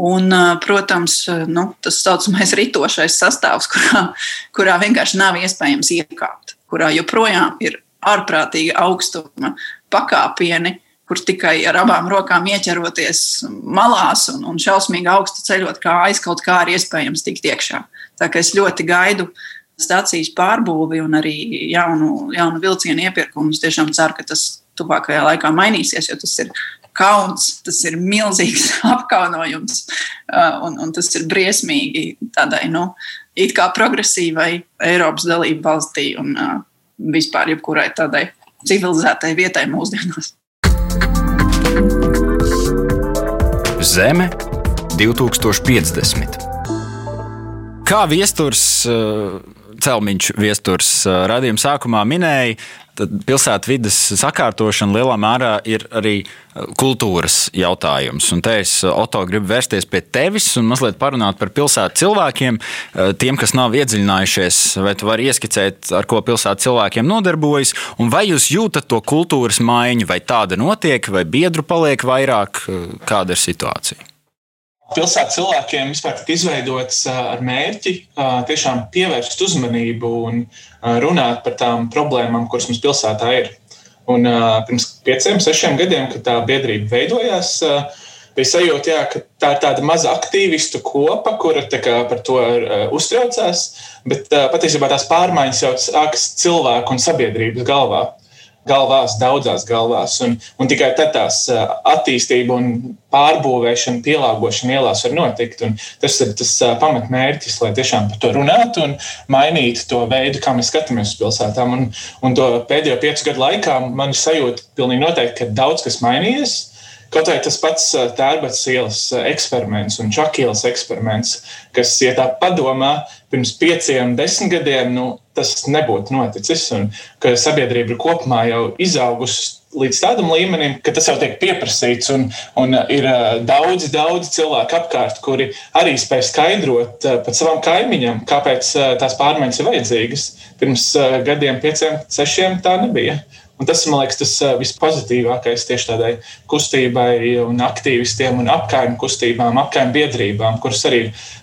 Un, protams, nu, tas saucamais ritošais sastāvs, kurā, kurā vienkārši nav iespējams iekāpt, kurā joprojām ir ārprātīgi augstuma pakāpieni, kur tikai ar abām rokām ieķeroties malās un, un šausmīgi augstu ceļot, kā aiz kaut kā ir iespējams tikt iekšā. Tā kā es ļoti gaidu stācijas pārbūvi un arī jaunu, jaunu vilcienu iepirkumu. Es tiešām ceru, ka tas tuvākajā laikā mainīsies, jo tas ir kauns, tas ir milzīgs apkaunojums, uh, un, un tas ir briesmīgi tādai, nu, it kā progresīvai Eiropas dalību valstī un uh, vispār jebkurai tādai civilizētai vietai mūsdienās. Zeme 2050. Kā viesturs, celmiņš viesturs radījuma sākumā minēja, tad pilsētvidas sakārtošana lielā mērā ir arī uh, kultūras jautājums. Un te es, uh, Oto, gribu vērsties pie tevis un mazliet parunāt par pilsētu cilvēkiem. Uh, tiem, kas nav iedziļinājušies, vai tu vari ieskicēt, ar ko pilsētu cilvēkiem nodarbojas, un vai jūs jūtat to kultūras maiņu, vai tāda notiek, vai biedru paliek vairāk, kāda ir situācija? Pilsētas cilvēkiem vispār tika izveidots ar mērķi tiešām pievērst uzmanību un runāt par tām problēmām, kuras mums pilsētā ir. Un pirms pieciem, sešiem gadiem, kad tā biedrība veidojās, bija sajūta, jā, ka tā ir tāda maza aktīvistu kopa, kura kā, par to uztraucās, bet patiesībā tās pārmaiņas jau sākas cilvēku un sabiedrības galvā galvās, daudzās galvās. Un, un tikai tad tās attīstība un pārbūvēšana, pielāgošana ielās var notikt. Un tas ir tas pamatmērķis, lai tiešām par to runātu un mainītu to veidu, kā mēs skatāmies uz pilsētām. Un, un to pēdējo piecu gadu laikā man ir sajūta pilnīgi noteikti, ka daudz kas mainījies. Kaut arī tas pats Tērbats ielas eksperiments un Čakielas eksperiments, kas, ja tā padomā, pirms pieciem, desmit gadiem, nu, tas nebūtu noticis. Un ka sabiedrība kopumā jau izaugusi līdz tādam līmenim, ka tas jau tiek pieprasīts. Un, un ir daudzi, daudzi cilvēki apkārt, kuri arī spēj skaidrot pat savam kaimiņam, kāpēc tās pārmaiņas ir vajadzīgas. Pirms gadiem, pieciem, sešiem tā nebija. Un tas, man liekas, tas vispozitīvākais tieši tādai kustībai un aktīvistiem un apkaimnu kustībām, apkaimnu biedrībām, kuras arī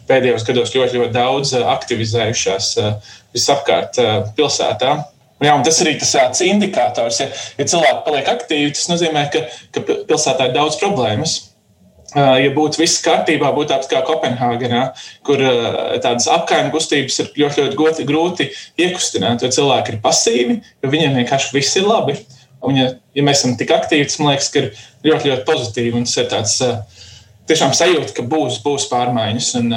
pēdējos gados ļoti, ļoti daudz aktivizējušās visapkārt pilsētā. Jā, tas arī tas tāds indikators. Ja, ja cilvēki paliek aktīvi, tas nozīmē, ka, ka pilsētā ir daudz problēmas. Ja būtu viss kārtībā, būtu tāds kā Kopenhāgenā, kur tādas apkaimnu kustības ir ļoti, ļoti grūti iekustināt, jo cilvēki ir pasīvi, jo viņiem vienkārši viss ir labi. Un, ja, ja mēs esam tik aktīvi, tas man liekas, ka ir ļoti, ļoti pozitīvi. Un tas ir tāds tiešām sajūta, ka būs, būs pārmaiņas un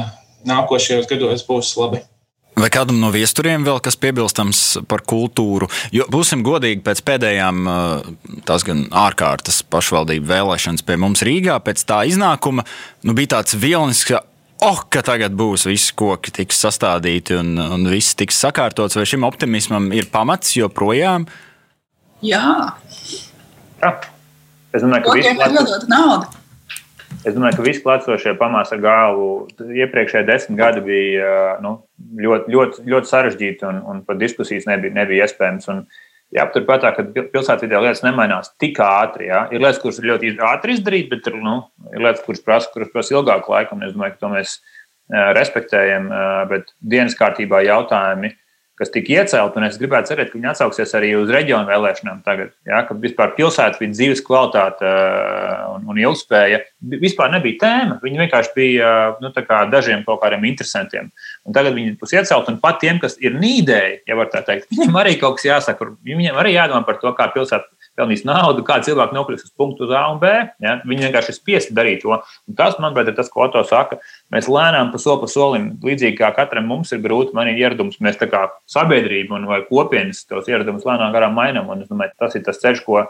nākošajos gados būs labi. Vai kādam no viesturiem vēl kas piebilstams par kultūru? Jo būsim godīgi, pēc pēdējām tās gan ārkārtas pašvaldību vēlēšanas pie mums Rīgā, pēc tā iznākuma nu, bija tāds vilnis, ka oh, ka tagad būs visi koki tiks sastādīti un, un viss tiks sakārtots. Vai šim optimismam ir pamats joprojām? Jā. Jā. Es domāju, ka visi ir nauda. Es domāju, ka visi klātsošie pamāca galvu. Iepriekšējie desmit gadi bija nu, ļoti, ļoti, ļoti sarežģīti un, un pat diskusijas nebija, nebija iespējams. Un, Jāpatur prātā, ka pilsētvidē lietas nemainās tik ātri. Jā. Ir lietas, kuras ir ļoti ātri izdarīt, bet ir, nu, ir lietas, kuras prasa, kuras prasa ilgāku laiku. Es domāju, ka to mēs respektējam. Bet dienas kārtībā jautājumi kas tika iecelt, un es gribētu cerēt, ka viņi atsauksies arī uz reģionu vēlēšanām tagad. Ja, ka vispār pilsētas dzīves kvalitāte uh, un, un ilgspēja vispār nebija tēma. Viņi vienkārši bija nu, dažiem kaut kādiem interesantiem. Un tagad viņi būs iecelt, un pat tiem, kas ir nīdēji, ja var tā teikt, viņiem arī kaut kas jāsaka. Viņiem arī jādomā par to, kā pilsēta pelnīs naudu, kā cilvēki nokļūs uz punktu uz A un B. Ja? Viņi vienkārši ir spiesti darīt to. Un tas, manuprāt, ir tas, ko Oto saka. Mēs lēnām pa soli pa solim, līdzīgi kā katram mums ir grūti mainīt ieradumus, mēs kā sabiedrība un kopienas tos ieradumus lēnām garām mainām. Un domāju, tas ir tas ceļš, ko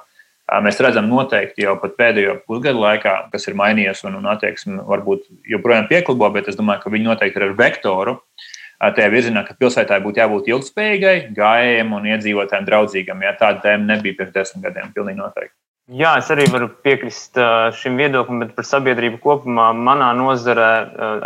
mēs redzam noteikti jau pēdējo pusgadu laikā, kas ir mainījies un, un attieksme varbūt joprojām pieklabo, bet es domāju, ka viņi noteikti ir ar vektoru. Uh, tajā virzienā, ka pilsētai būtu jābūt ilgspējīgai, gājējiem un iedzīvotājiem draudzīgam. Ja tāda tēma nebija pirms desmit gadiem, pilnīgi noteikti. Jā, es arī varu piekrist šim viedoklim, bet par sabiedrību kopumā manā nozarē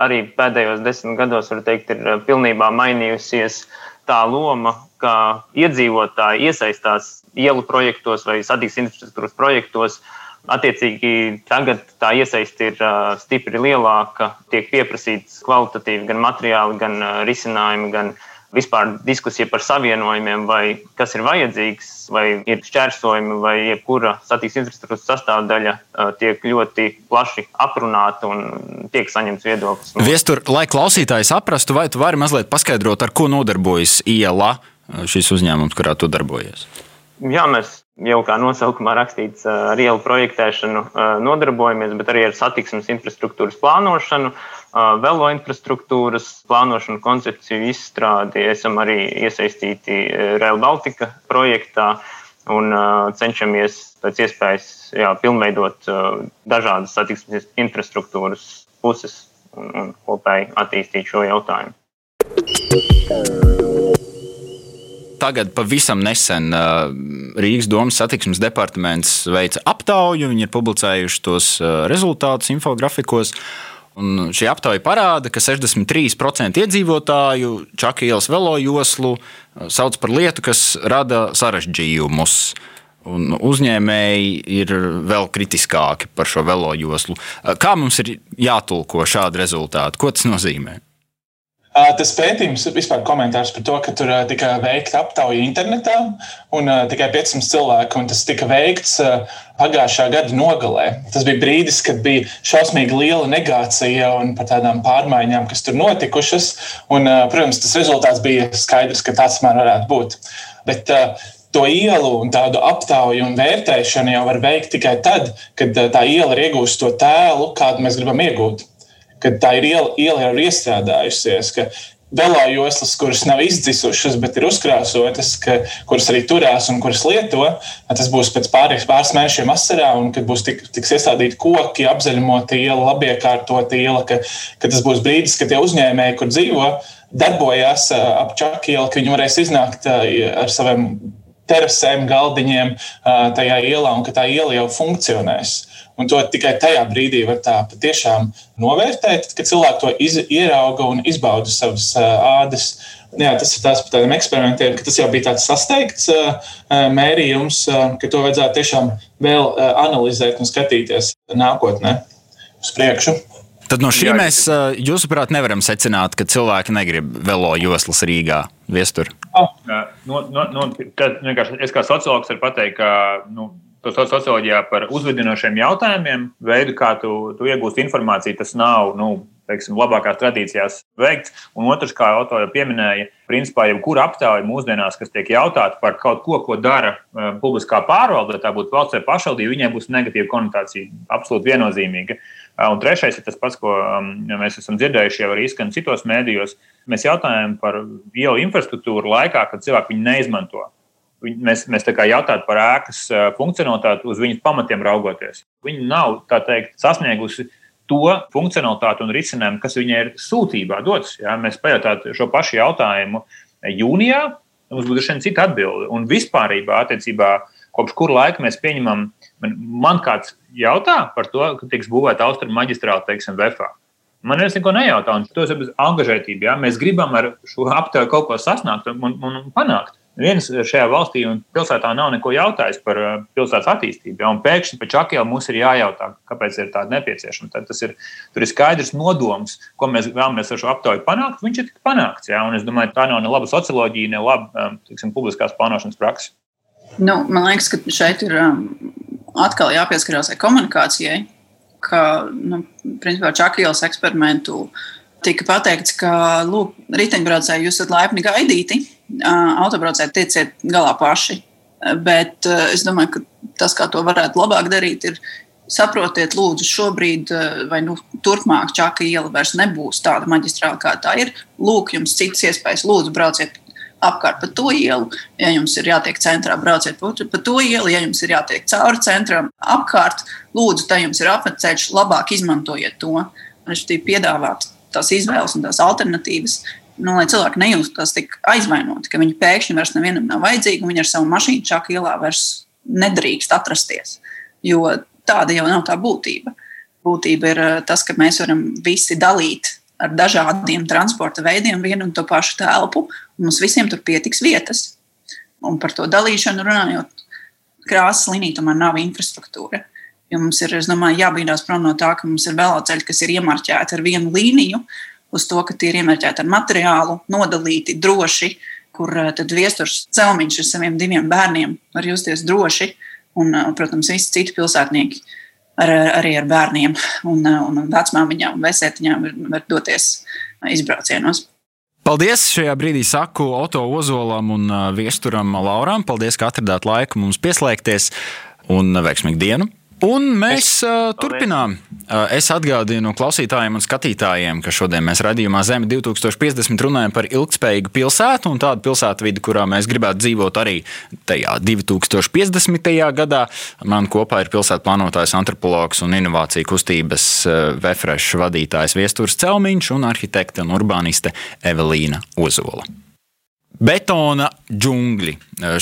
arī pēdējos desmit gados, var teikt, ir pilnībā mainījusies tā loma, ka iedzīvotāji iesaistās ielu projektos vai satiksmes infrastruktūras projektos. Uh, Attiecīgi, tagad tā iesaiste ir uh, stipri lielāka, tiek pieprasīts kvalitatīvi gan materiāli, gan uh, risinājumi, gan vispār diskusija par savienojumiem, vai kas ir vajadzīgs, vai ir šķērsojumi, vai jebkura satiksmes infrastruktūras sastāvdaļa uh, tiek ļoti plaši aprunāta un tiek saņemts viedoklis. Viestur, lai klausītāji saprastu, vai tu vari mazliet paskaidrot, ar ko nodarbojas iela šis uzņēmums, kurā tu darbojies? Jā, mēs jau kā nosaukumā rakstīts, ar ielu projektēšanu nodarbojamies, bet arī ar satiksmes infrastruktūras plānošanu, velo infrastruktūras plānošanu, koncepciju izstrādi. Esam arī iesaistīti Rail Baltica projektā un cenšamies pēc iespējas jā, pilnveidot dažādas satiksmes infrastruktūras puses un, un kopēji attīstīt šo jautājumu. Tagad pavisam nesen uh, Rīgas domas satiksmes departaments veica aptauju. Viņi ir publicējuši tos uh, rezultātus infografikos. Un šī aptauja parāda, ka 63% iedzīvotāju Čakas ielas velo joslu uh, sauc par lietu, kas rada sarežģījumus. Un uzņēmēji ir vēl kritiskāki par šo velo joslu. Kā mums ir jātulko šādi rezultāti? Ko tas nozīmē? Tas pētījums vispār komentārs par to, ka tur tika veikta aptauja internetā un tikai 500 cilvēku, un tas tika veikts pagājušā gada nogalē. Tas bija brīdis, kad bija šausmīgi liela negācija un par tādām pārmaiņām, kas tur notikušas. Un, protams, tas rezultāts bija skaidrs, ka tāds man varētu būt. Bet, to ielu un tādu aptauju un vērtēšanu jau var veikt tikai tad, kad tā iela ir iegūst to tēlu, kādu mēs gribam iegūt ka tā ir iela, iela jau ir iestrādājusies. Velojoslas, kuras nav izdzisušas, bet ir uzkrāsotas, ka, kuras arī turās un kuras lieto, tas būs pēc pāris, pāris mēnešiem vasarā, un kad būs tik, tiks iestādīti koki, apzaļumota iela, labiekārtota iela, ka, ka tas būs brīdis, kad tie uzņēmēji, kur dzīvo, darbojās ap čakielu, ka viņi varēs iznākt ar saviem terasēm, galdiņiem tajā ielā, un ka tā iela jau funkcionēs. Un to tikai tajā brīdī var tā patiešām novērtēt, kad cilvēki to iz, ierauga un izbauda savas ādas. Jā, tas ir tas par tādiem eksperimentiem, ka tas jau bija tāds sasteigts mērījums, ka to vajadzētu tiešām vēl analizēt un skatīties nākotnē uz priekšu. Tad no šī Jā, mēs, jūsuprāt, nevaram secināt, ka cilvēki negrib velo joslas Rīgā, viestur. Oh. No, no, no, tad, es kā sociologs varu pateikt, ka nu, socioloģijā par uzvedinošiem jautājumiem, veidu, kā tu, tu iegūsti informāciju, tas nav nu, teiksim, labākās tradīcijās veikts. Un otrs, kā Auto jau pieminēja, principā jebkura aptauja mūsdienās, kas tiek jautāta par kaut ko, ko dara publiskā pārvalde, tā būtu valsts vai pašvaldība, viņai būs negatīva konotācija, absolūti viennozīmīga. Uh, un trešais ir tas pats, ko um, mēs esam dzirdējuši jau arī skan citos mēdījos. Mēs jautājam par ielu infrastruktūru laikā, kad cilvēki viņu neizmanto mēs, mēs jautātu par ēkas funkcionalitāti uz viņas pamatiem raugoties. Viņa nav teikt, sasniegusi to funkcionalitāti un risinājumu, kas viņai ir sūtībā dots. Ja? Mēs pajautātu šo pašu jautājumu jūnijā, mums būtu šeit cita atbilde. Un vispārībā, attiecībā, kopš kura laika mēs pieņemam, man, man kāds jautā par to, ka tiks būvēta austrumu maģistrāla, teiksim, VFA. Man neviens neko nejautā, un tas ir bez angažētības. Ja? Mēs gribam ar šo aptauju kaut ko sasniegt un, un, un panākt. Viens šajā valstī un pilsētā nav neko jautājis par uh, pilsētas attīstību. Ja, pēkšņi pēc čakiem mums ir jājautā, kāpēc ir tāda nepieciešama. Tad ir, ir skaidrs nodoms, ko mēs vēlamies ar šo aptauju panākt. Viņš ir panākts. Ja, es domāju, tā nav ne laba socioloģija, ne laba um, tiksim, publiskās plānošanas praksa. Nu, man liekas, ka šeit ir um, atkal jāpieskarās komunikācijai, ka nu, principā Čakielas eksperimentu tika pateikts, ka lūk, riteņbraucēji jūs esat laipni gaidīti autobraucēji tieciet galā paši. Bet es domāju, ka tas, kā to varētu labāk darīt, ir saprotiet, lūdzu, šobrīd vai nu, turpmāk Čaka iela vairs nebūs tāda maģistrāla, kā tā ir. Lūk, jums citas iespējas, lūdzu, brauciet apkārt pa to ielu. Ja jums ir jātiek centrā, brauciet pa, to ielu. Ja jums ir jātiek cauri centram, apkārt, lūdzu, tā jums ir apceļš, labāk izmantojiet to. Es piedāvātu tās izvēles un tās alternatīvas, nu, lai cilvēki nejūtas tik aizvainoti, ka viņi pēkšņi vairs nevienam nav vajadzīgi un viņi ar savu mašīnu čaku ielā vairs nedrīkst atrasties. Jo tāda jau nav tā būtība. Būtība ir eh, tas, ka mēs varam visi dalīt ar dažādiem transporta veidiem vienu un to pašu telpu, un mums visiem tur pietiks vietas. Un par to dalīšanu runājot, krāsas līnija tomēr nav infrastruktūra. Jo mums ir, domāju, jābīdās prom no tā, ka mums ir veloceļi, kas ir iemarķēti ar vienu līniju, uz to, ka tie ir iemerķēti ar materiālu, nodalīti droši, kur eh, tad viesturs celmiņš ar saviem diviem bērniem var justies droši. Un, eh, protams, visi citi pilsētnieki ar, arī ar bērniem un, eh, un vecmāmiņām un vesētiņām var, var doties izbraucienos. Paldies! Šajā brīdī saku Oto Ozolam un Viesturam Lauram. Paldies, ka atradāt laiku mums pieslēgties un veiksmīgu dienu! Un mēs uh, turpinām. Uh, es atgādinu klausītājiem un skatītājiem, ka šodien mēs raidījumā Zeme 2050 runājam par ilgspējīgu pilsētu un tādu pilsētu vidi, kurā mēs gribētu dzīvot arī tajā 2050. gadā. Man kopā ir pilsētu plānotājs, antropologs un inovāciju kustības uh, Vefresh vadītājs Viestūrs Celmiņš un arhitekte un urbāniste Evelīna Ozola. Betona džungļi.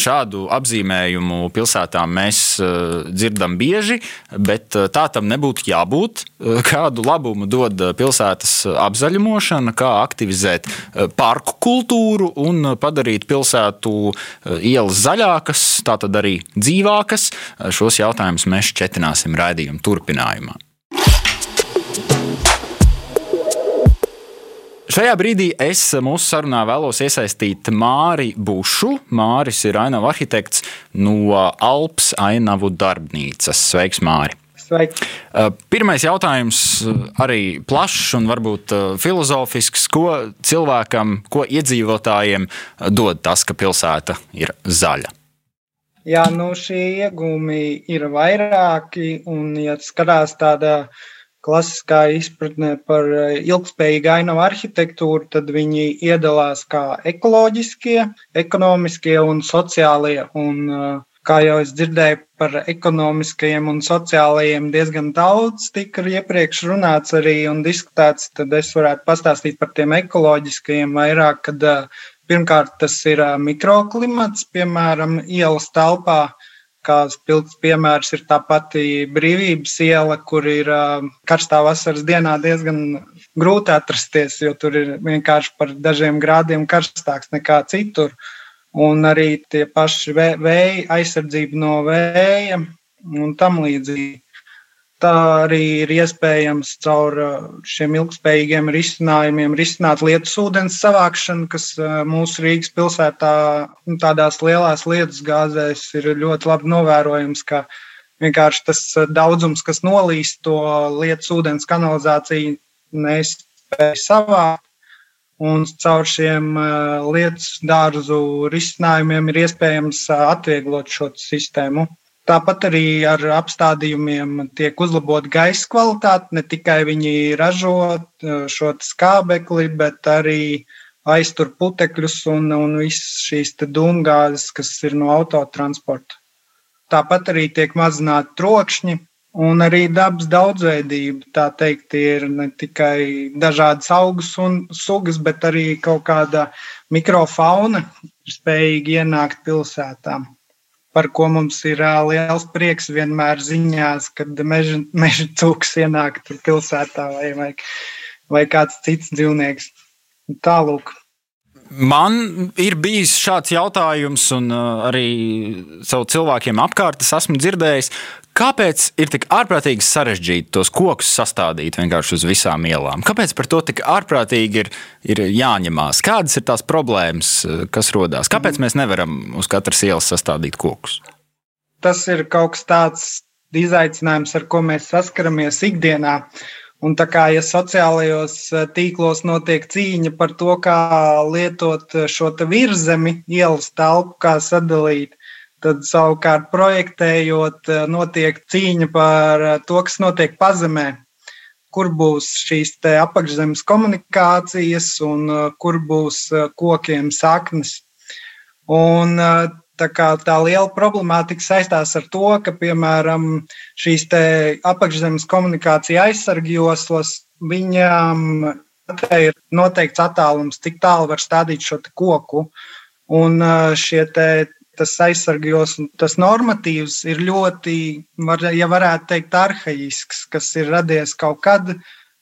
Šādu apzīmējumu pilsētām mēs eh, dzirdam bieži, bet eh, tā tam nebūtu jābūt. Eh, kādu labumu dod pilsētas apzaļumošana, kā aktivizēt parku kultūru un padarīt pilsētu ielas zaļākas, tātad arī dzīvākas. Šos jautājumus mēs šķetināsim raidījuma turpinājumā. Šajā brīdī es mūsu sarunā vēlos iesaistīt Māri Bušu. Māris ir ainavu arhitekts no Alps ainavu darbnīcas. Sveiks, Māri! Sveiki. Uh, pirmais jautājums uh, arī plašs un varbūt uh, filozofisks. Ko cilvēkam, ko iedzīvotājiem dod tas, ka pilsēta ir zaļa? Jā, nu šie iegūmi ir vairāki, un, ja skatās tādā uh, klasiskā izpratnē par eh, ilgspējīgu ainavu arhitektūru, tad viņi iedalās kā ekoloģiskie, ekonomiskie un sociālie. Un, eh, kā jau es dzirdēju par ekonomiskajiem un sociālajiem diezgan daudz, tika iepriekš runāts arī un diskutēts, tad es varētu pastāstīt par tiem ekoloģiskajiem vairāk, kad eh, pirmkārt tas ir mikroklimats, piemēram, ielas telpā Kā spilgts piemērs ir tā pati brīvības iela, kur ir karstā vasaras dienā diezgan grūti atrasties, jo tur ir vienkārši par dažiem grādiem karstāks nekā citur. Un arī tie paši vēja, aizsardzība no vēja un tam līdzīgi. Tā arī ir iespējams caur uh, šiem ilgspējīgiem risinājumiem risināt lietus ūdens savākšanu, kas uh, mūsu Rīgas pilsētā nu, tādās lielās lietus gāzēs ir ļoti labi novērojams, ka vienkārši tas uh, daudzums, kas nolīst to lietus ūdens kanalizāciju, nespēja savākt. Un caur šiem lietus dārzu risinājumiem ir iespējams atvieglot šo sistēmu. Tāpat arī ar apstādījumiem tiek uzlabota gaisa kvalitāte. Ne tikai viņi ražo uh, šo skābekli, bet arī aiztur putekļus un, un visas šīs dūmgāzes, kas ir no autotransporta. Tāpat arī tiek mazināti trokšņi un arī dabas daudzveidība. Tā teikt, ir ne tikai dažādas augus un sugas, bet arī kaut kāda mikrofauna spējīga ienākt pilsētām par ko mums ir liels prieks vienmēr ziņās, kad meža, meža cūks ienāk tur pilsētā vai, vai, vai kāds cits dzīvnieks. Tālūk. Man ir bijis šāds jautājums, un arī savu cilvēkiem apkārt es esmu dzirdējis, Kāpēc ir tik ārprātīgi sarežģīti tos kokus sastādīt vienkārši uz visām ielām? Kāpēc par to tik ārprātīgi ir, ir jāņemās? Kādas ir tās problēmas, kas rodas? Kāpēc mēs nevaram uz katras ielas sastādīt kokus? Tas ir kaut kas tāds izaicinājums, ar ko mēs saskaramies ikdienā. Un tā kā ja sociālajos tīklos notiek cīņa par to, kā lietot šo virzemi, ielas telpu, kā sadalīt, Tad savukārt projektējot, eh, notiek cīņa par eh, to, kas notiek pazemē, kur būs šīs apakšzemes komunikācijas un eh, kur būs kokiem saknes. Un, tā, tā liela problemātika saistās ar to, ka, piemēram, šīs apakšzemes komunikācija aizsargjoslas, viņām ir noteikts attālums, cik tālu var stādīt šo koku. Un šie tas aizsargos, tas normatīvs ir ļoti, var, ja varētu teikt, arhaisks, kas ir radies kaut kad,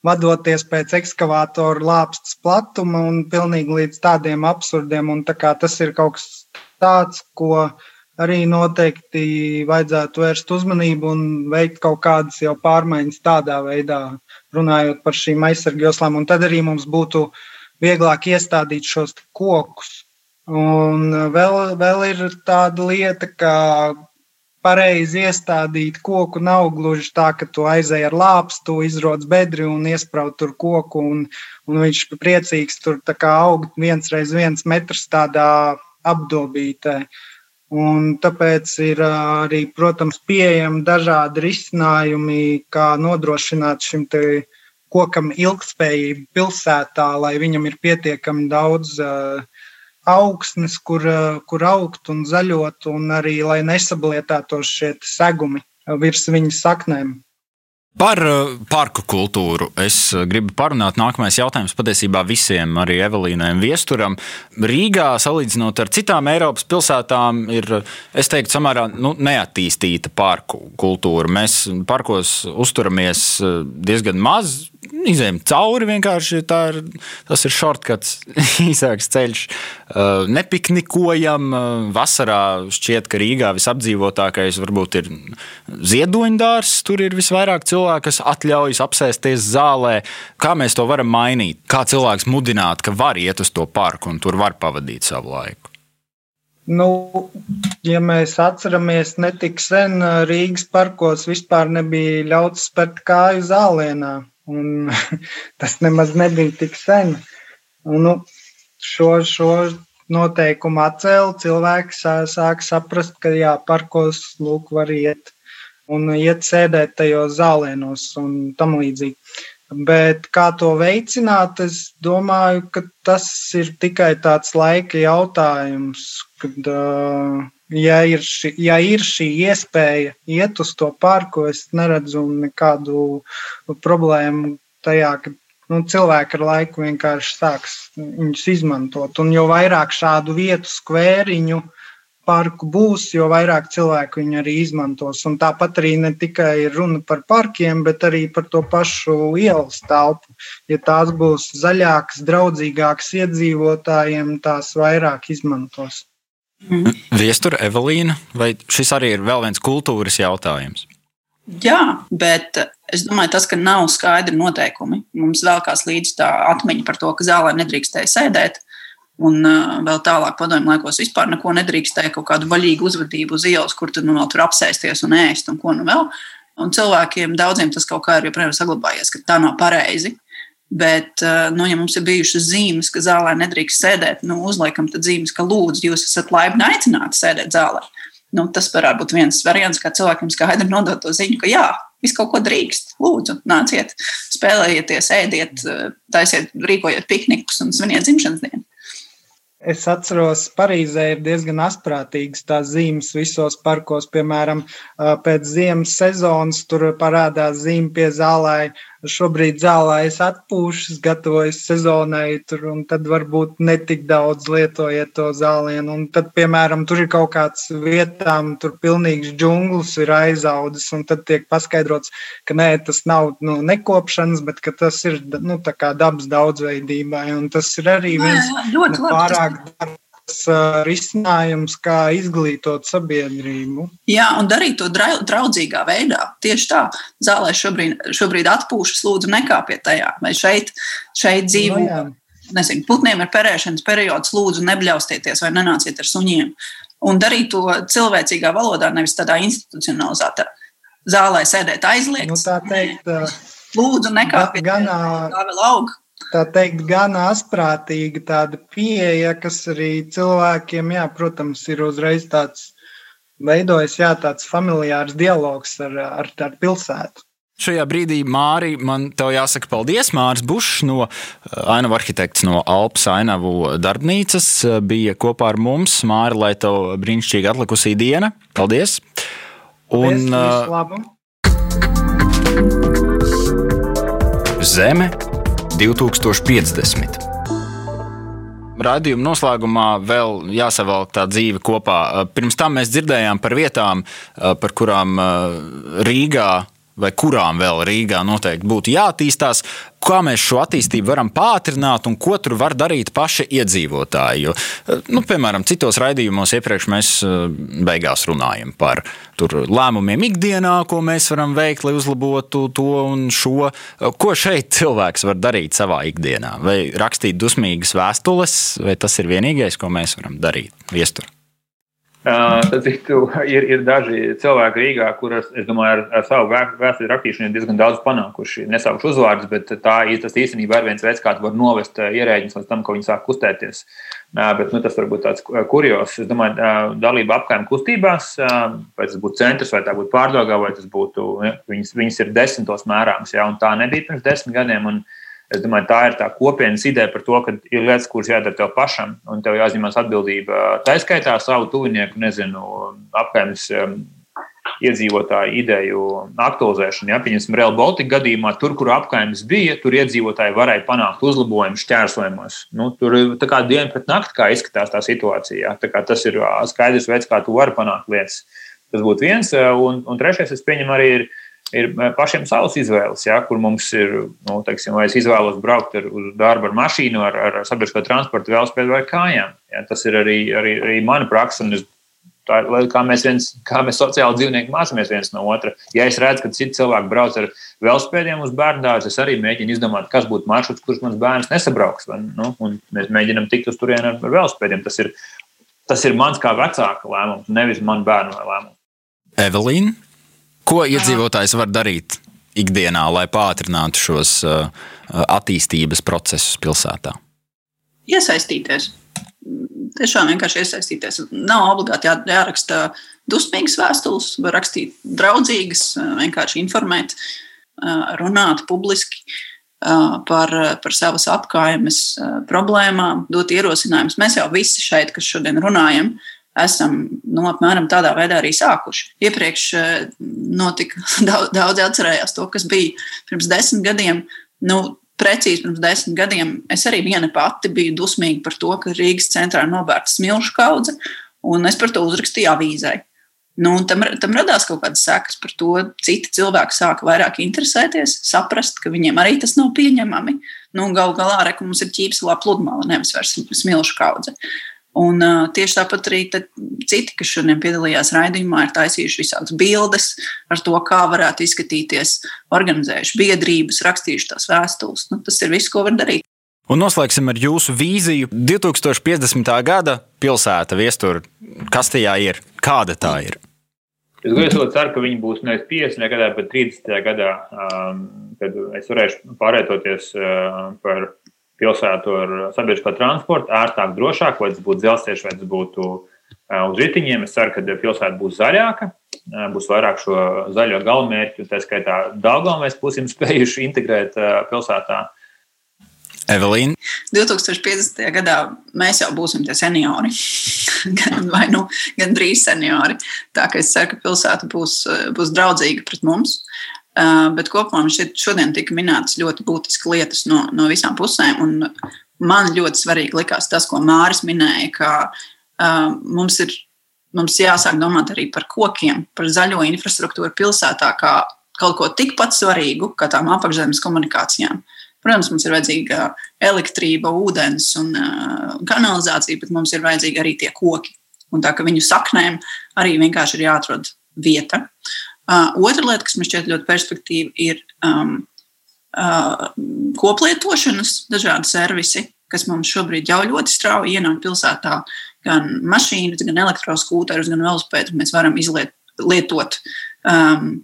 vadoties pēc ekskavātora lāpstas platuma un pilnīgi līdz tādiem absurdiem. Un tā tas ir kaut kas tāds, ko arī noteikti vajadzētu vērst uzmanību un veikt kaut kādas jau pārmaiņas tādā veidā, runājot par šīm aizsargjoslām. Un tad arī mums būtu vieglāk iestādīt šos kokus Un vēl, vēl ir tāda lieta, ka pareizi iestādīt koku nav gluži tā, ka tu aizēji ar lāpstu, izrodas bedri un iesprāst tur koku, un, un viņš priecīgs tur aug viens reiz viens metrs tādā apdobītē. Un tāpēc ir arī, protams, pieejami dažādi risinājumi, kā nodrošināt šim kokam ilgspējību pilsētā, lai viņam ir pietiekami daudz augsnes, kur, kur augt un zaļot, un arī lai nesablietētos šie segumi virs viņu saknēm. Par uh, parku kultūru es uh, gribu parunāt. Nākamais jautājums patiesībā visiem, arī Evelīnai Viesturam. Rīgā, salīdzinot ar citām Eiropas pilsētām, ir, es teiktu, samērā nu, neattīstīta parku kultūra. Mēs parkos uzturamies diezgan maz, izējām cauri vienkārši. Ir, tas ir shortcuts, īsāks ceļš. Uh, nepiknikojam. Uh, vasarā šķiet, ka Rīgā visapdzīvotākais varbūt ir ziedoņdārs. Tur ir visvairāk cilvēku, kas atļaujas apsēsties zālē. Kā mēs to varam mainīt? Kā cilvēks mudināt, ka var iet uz to parku un tur var pavadīt savu laiku? Nu, ja mēs atceramies, netik sen Rīgas parkos vispār nebija ļauts spērt kāju zālienā. Un tas nemaz nebija tik sen. Un, nu, šo, šo noteikumu atcēla, cilvēki sāk saprast, ka jā, parkos lūk, var iet un iet sēdēt tajos zālienos un tam līdzīgi. Bet kā to veicināt, es domāju, ka tas ir tikai tāds laika jautājums, kad uh, ja ir, ši, ja ir šī iespēja iet uz to parku, es neredzu nekādu problēmu tajā, ka nu, cilvēki ar laiku vienkārši sāks viņus izmantot. Un jo vairāk šādu vietu, skvēriņu, parku būs, jo vairāk cilvēku viņu arī izmantos. Un tāpat arī ne tikai runa par parkiem, bet arī par to pašu ielas telpu. Ja tās būs zaļākas, draudzīgākas iedzīvotājiem, tās vairāk izmantos. Mm. Viestura Evelīna, vai šis arī ir vēl viens kultūras jautājums? Jā, bet es domāju, tas, ka nav skaidri noteikumi. Mums vēl kāds līdz tā atmiņa par to, ka zālē nedrīkstēja sēdēt. Un uh, vēl tālāk, padomju laikos, vispār neko nedrīkstēja kaut kādu vaļīgu uzvedību uz ielas, kur tur nu vēl tur apsēsties un ēst un ko nu vēl. Un cilvēkiem daudziem tas kaut kā ir joprojām saglabājies, ka tā nav pareizi. Bet, eh, nu, ja mums ir bijušas zīmes, ka zālē nedrīkst sēdēt, nu, uzliekam tad zīmes, ka lūdzu, jūs esat laipni aicināti sēdēt zālē. Nu, tas varētu būt viens variants, kā cilvēkiem skaidri nodot to ziņu, ka jā, viss kaut ko drīkst. Lūdzu, nāciet, spēlējieties, ēdiet, eh, taisiet, rīkojiet piknikus un sviniet dzimšanas dienu. Es atceros, Parīzē ir diezgan asprātīgas tās zīmes visos parkos. Piemēram, pēc ziemas sezonas tur parādās zīme pie zālē. Šobrīd zālē es atpūšos, gatavojos sezonai, tur, un tad varbūt netik daudz lietojiet to zālienu. Un tad, piemēram, tur ir kaut kāds vietām, tur pilnīgs džunglis ir aizaudzis, un tad tiek paskaidrots, ka nē, tas nav nu, nekopšanas, bet tas ir nu, dabas daudzveidībai. Un tas ir arī viens no nu, pārāk darbs risinājums, kā izglītot sabiedrību. Jā, un darīt to draudzīgā veidā. Tieši tā, zālē šobrīd, šobrīd atpūšas, lūdzu, nekāpiet tajā. Vai šeit, šeit dzīvo, no, nu nezinu, putniem ir perēšanas periods, lūdzu, nebļaustieties vai nenāciet ar suņiem. Un darīt to cilvēcīgā valodā, nevis tādā institucionalizētā zālē sēdēt aizliegts. Nu, tā teikt, lūdzu, nekāpiet. Gan, tā vēl aug tā teikt, gan asprātīga tāda pieeja, kas arī cilvēkiem, jā, protams, ir uzreiz tāds veidojas, jā, tāds familiārs dialogs ar, ar, ar pilsētu. Šajā brīdī, Mārī, man te jāsaka paldies. Māris Bušs no Ainavu arhitekts no Alpas Ainavu darbnīcas bija kopā ar mums. Māri, lai tev brīnišķīgi atlikusī diena. Paldies! Un, paldies, Zeme 2050. Radījuma noslēgumā vēl jāsavalk tā dzīve kopā. Pirms tam mēs dzirdējām par vietām, par kurām Rīgā vai kurām vēl Rīgā noteikti būtu jāattīstās, kā mēs šo attīstību varam pātrināt un ko tur var darīt paši iedzīvotāji. Jo, nu, piemēram, citos raidījumos iepriekš mēs eh, beigās runājam par lēmumiem ikdienā, ko mēs varam veikt, lai uzlabotu to un šo. Ko šeit cilvēks var darīt savā ikdienā? Vai rakstīt dusmīgas vēstules, vai tas ir vienīgais, ko mēs varam darīt? Viestur. Uh, citu, ir, ir daži cilvēki Rīgā, kurus, es domāju, ar, ar savu vēsturi rakstīšanu diezgan daudz panākuši. Nesaukšu uzvārdus, bet tā tas īstenībā ir viens veids, kā var novest ierēģus līdz tam, ka viņi sāk kustēties. Bet, nu, tas var būt tāds kurjos. Es domāju, dalība apkaimē kustībās, vai tas būtu centrs, vai tā būtu pārdagā, vai tas būtu, viņas, viņas ir desmitos mērāms, ja, tā nebija pirms desmit gadiem. Un, Es domāju, tā ir tā kopienas ideja par to, ka ir lietas, kuras jādara tev pašam, un tev jāuzņemas atbildība. Tā izskaitā savu tuvinieku, nezinu, apgājums um, iedzīvotāju ideju aktualizēšanu. Ja, Pieņemsim, Real Baltica gadījumā, tur, kur apgājums bija, tur iedzīvotāji varēja panākt uzlabojumus šķērsojumos. Nu, tur tā kā diena pret nakti, kā izskatās tā situācija. Ja. Tas ir skaidrs veids, kā tu vari panākt lietas. Tas būtu viens. Un, un trešais, es pieņemu, arī ir ir eh, pašiem savas izvēles, ja, kur mums ir, nu, teiksim, vai es izvēlos braukt ar, uz darbu ar mašīnu, ar, ar sabiedrisko transportu, velospēdu vai kājām. Ja, tas ir arī, arī, arī mana praksa. Tā ir kā mēs, viens, kā mēs sociāli dzīvnieki mācāmies viens no otra. Ja es redzu, ka citi cilvēki brauc ar velospēdiem uz bērnu dārzu, es arī mēģinu izdomāt, kas būtu maršruts, kurš mans bērns nesabrauks. Vai, nu, mēs mēģinām tikt uz turieni ar, ar velospēdiem. Tas ir, tas ir mans kā vecāka lēmums, nevis man bērnu lēmums. Evelīna? Ko iedzīvotājs var darīt ikdienā, lai pātrinātu šos uh, attīstības procesus pilsētā? Iesaistīties. Tiešām vienkārši iesaistīties. Nav obligāti jā, jāraksta dusmīgas vēstules, var rakstīt draudzīgas, uh, vienkārši informēt, uh, runāt publiski par, par savas apgājumes problēmām, dot ierosinājumus. Mēs jau visi šeit, kas šodien runājam, esam nu, apmēram tādā veidā arī sākuši. Iepriekš eh, notika, daudz, daudz atcerējās to, kas bija pirms desmit gadiem. Nu, Precīzi pirms desmit gadiem es arī viena pati biju dusmīga par to, ka Rīgas centrā nobērta smilšu kaudze, un es par to uzrakstīju avīzē. Nu, tam, tam radās kaut kādas sekas par to. Citi cilvēki sāka vairāk interesēties, saprast, ka viņiem arī tas nav pieņemami. Nu, Galu galā, re, mums ir ķīpselā pludmale, nevis vairs smilšu kaudze. Uh, Un, uh, tieši tāpat arī citi, kas šodien piedalījās raidījumā, ir taisījuši visādas bildes ar to, kā varētu izskatīties, organizējuši biedrības, rakstījuši tās vēstules. Nu, tas ir viss, ko var darīt. Un noslēgsim ar jūsu vīziju. 2050. gada pilsēta viestura, kas tajā ir? Kāda tā ir? Es ļoti ceru, ka viņi būs nevis 50. gadā, bet 30. gadā, um, kad es varēšu pārvietoties uh, par pilsētu ar sabiedrisko transportu, ērtāk, drošāk, vai tas būtu dzelzceļš, vai tas būtu uz ritiņiem. Es ceru, ka pilsēta būs zaļāka, būs vairāk šo zaļo galamērķu, tā skaitā Dāngām mēs būsim spējuši integrēt pilsētā. Evelīna. 2050. gadā mēs jau būsim tie seniori, gan, vai nu gan drīz seniori. Tā kā es ceru, ka pilsēta būs, būs draudzīga pret mums. Bet kopumā man šķiet, šodien tika minētas ļoti būtiskas lietas no, no visām pusēm. Man ļoti svarīgi likās tas, ko Māris minēja, ka uh, mums ir mums jāsāk domāt arī par kokiem, par zaļo infrastruktūru pilsētā, kā kaut ko tikpat svarīgu kā tām apakšzemes komunikācijām. Protams, mums ir vajadzīga elektrība, ūdens un uh, kanalizācija, bet mums ir vajadzīgi arī tie koki. Un tā kā viņu saknēm arī vienkārši ir jāatrod vieta. Uh, otra lieta, kas man šķiet ļoti perspektīva, ir um, uh, koplietošanas dažādi servisi, kas mums šobrīd jau ļoti strauji ienāk pilsētā. Gan mašīnas, gan elektroskūterus, gan velospēdus mēs varam izlietot um,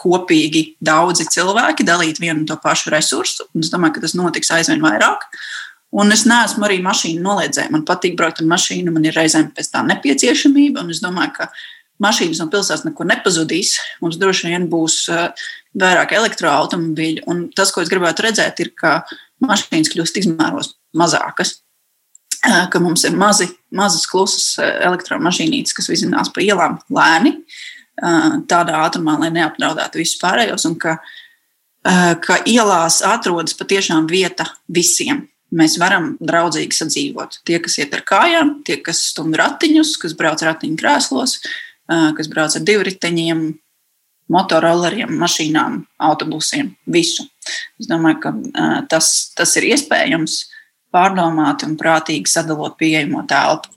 kopīgi daudzi cilvēki, dalīt vienu un to pašu resursu. Es domāju, ka tas notiks aizvien vairāk. Un es neesmu arī mašīnu noliedzēja. Man patīk braukt ar mašīnu, man ir reizēm pēc tā nepieciešamība. Un es domāju, ka mašīnas no pilsētas nekur nepazudīs. Mums droši vien būs eh, vairāk elektroautobīļu. Un tas, ko es gribētu redzēt, ir, ka mašīnas kļūst izmēros mazākas. Eh, ka mums ir mazi, mazas, klusas eh, elektromašīnītes, kas vizinās pa ielām lēni, tādā ātrumā, lai neapdraudētu visus pārējos, un ka, ka ielās atrodas patiešām vieta visiem. Mēs varam draudzīgi sadzīvot. Tie, kas iet ar kājām, tie, kas stumj ratiņus, kas brauc ratiņu krēslos, kas brauc ar divriteņiem, motorolleriem, mašīnām, autobusiem, visu. Es domāju, ka tas, tas ir iespējams pārdomāti un prātīgi sadalot pieejamo telpu.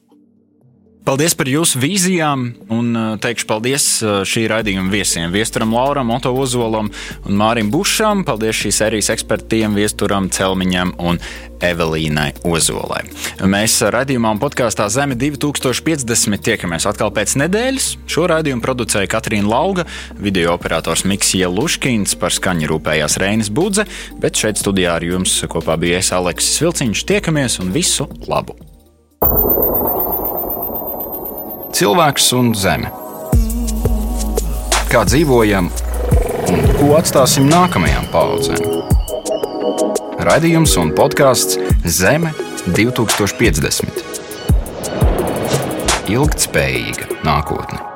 Paldies par jūsu vīzijām, un uh, teikšu paldies uh, šī raidījuma viesiem. Viesturam Lauram, Oto Ozolam un Mārim Bušam. Paldies šīs serijas ekspertiem, Viesturam Celmiņam un Evelīnai Ozolai. Mēs raidījumā un podkāstā Zeme 2050 tiekamies atkal pēc nedēļas. Šo raidījumu producēja Katrīna Lauga, video operators Miksija Luškins, par skaņu rūpējās Reinis Budze, bet šeit studijā ar jums kopā bija es Aleksis Vilciņš. Tiekamies un visu labu! Cilvēks un zeme. Kā dzīvojam un ko atstāsim nākamajām paudzēm? Radījums un podkāsts Zeme 2050. Ilgtspējīga nākotne.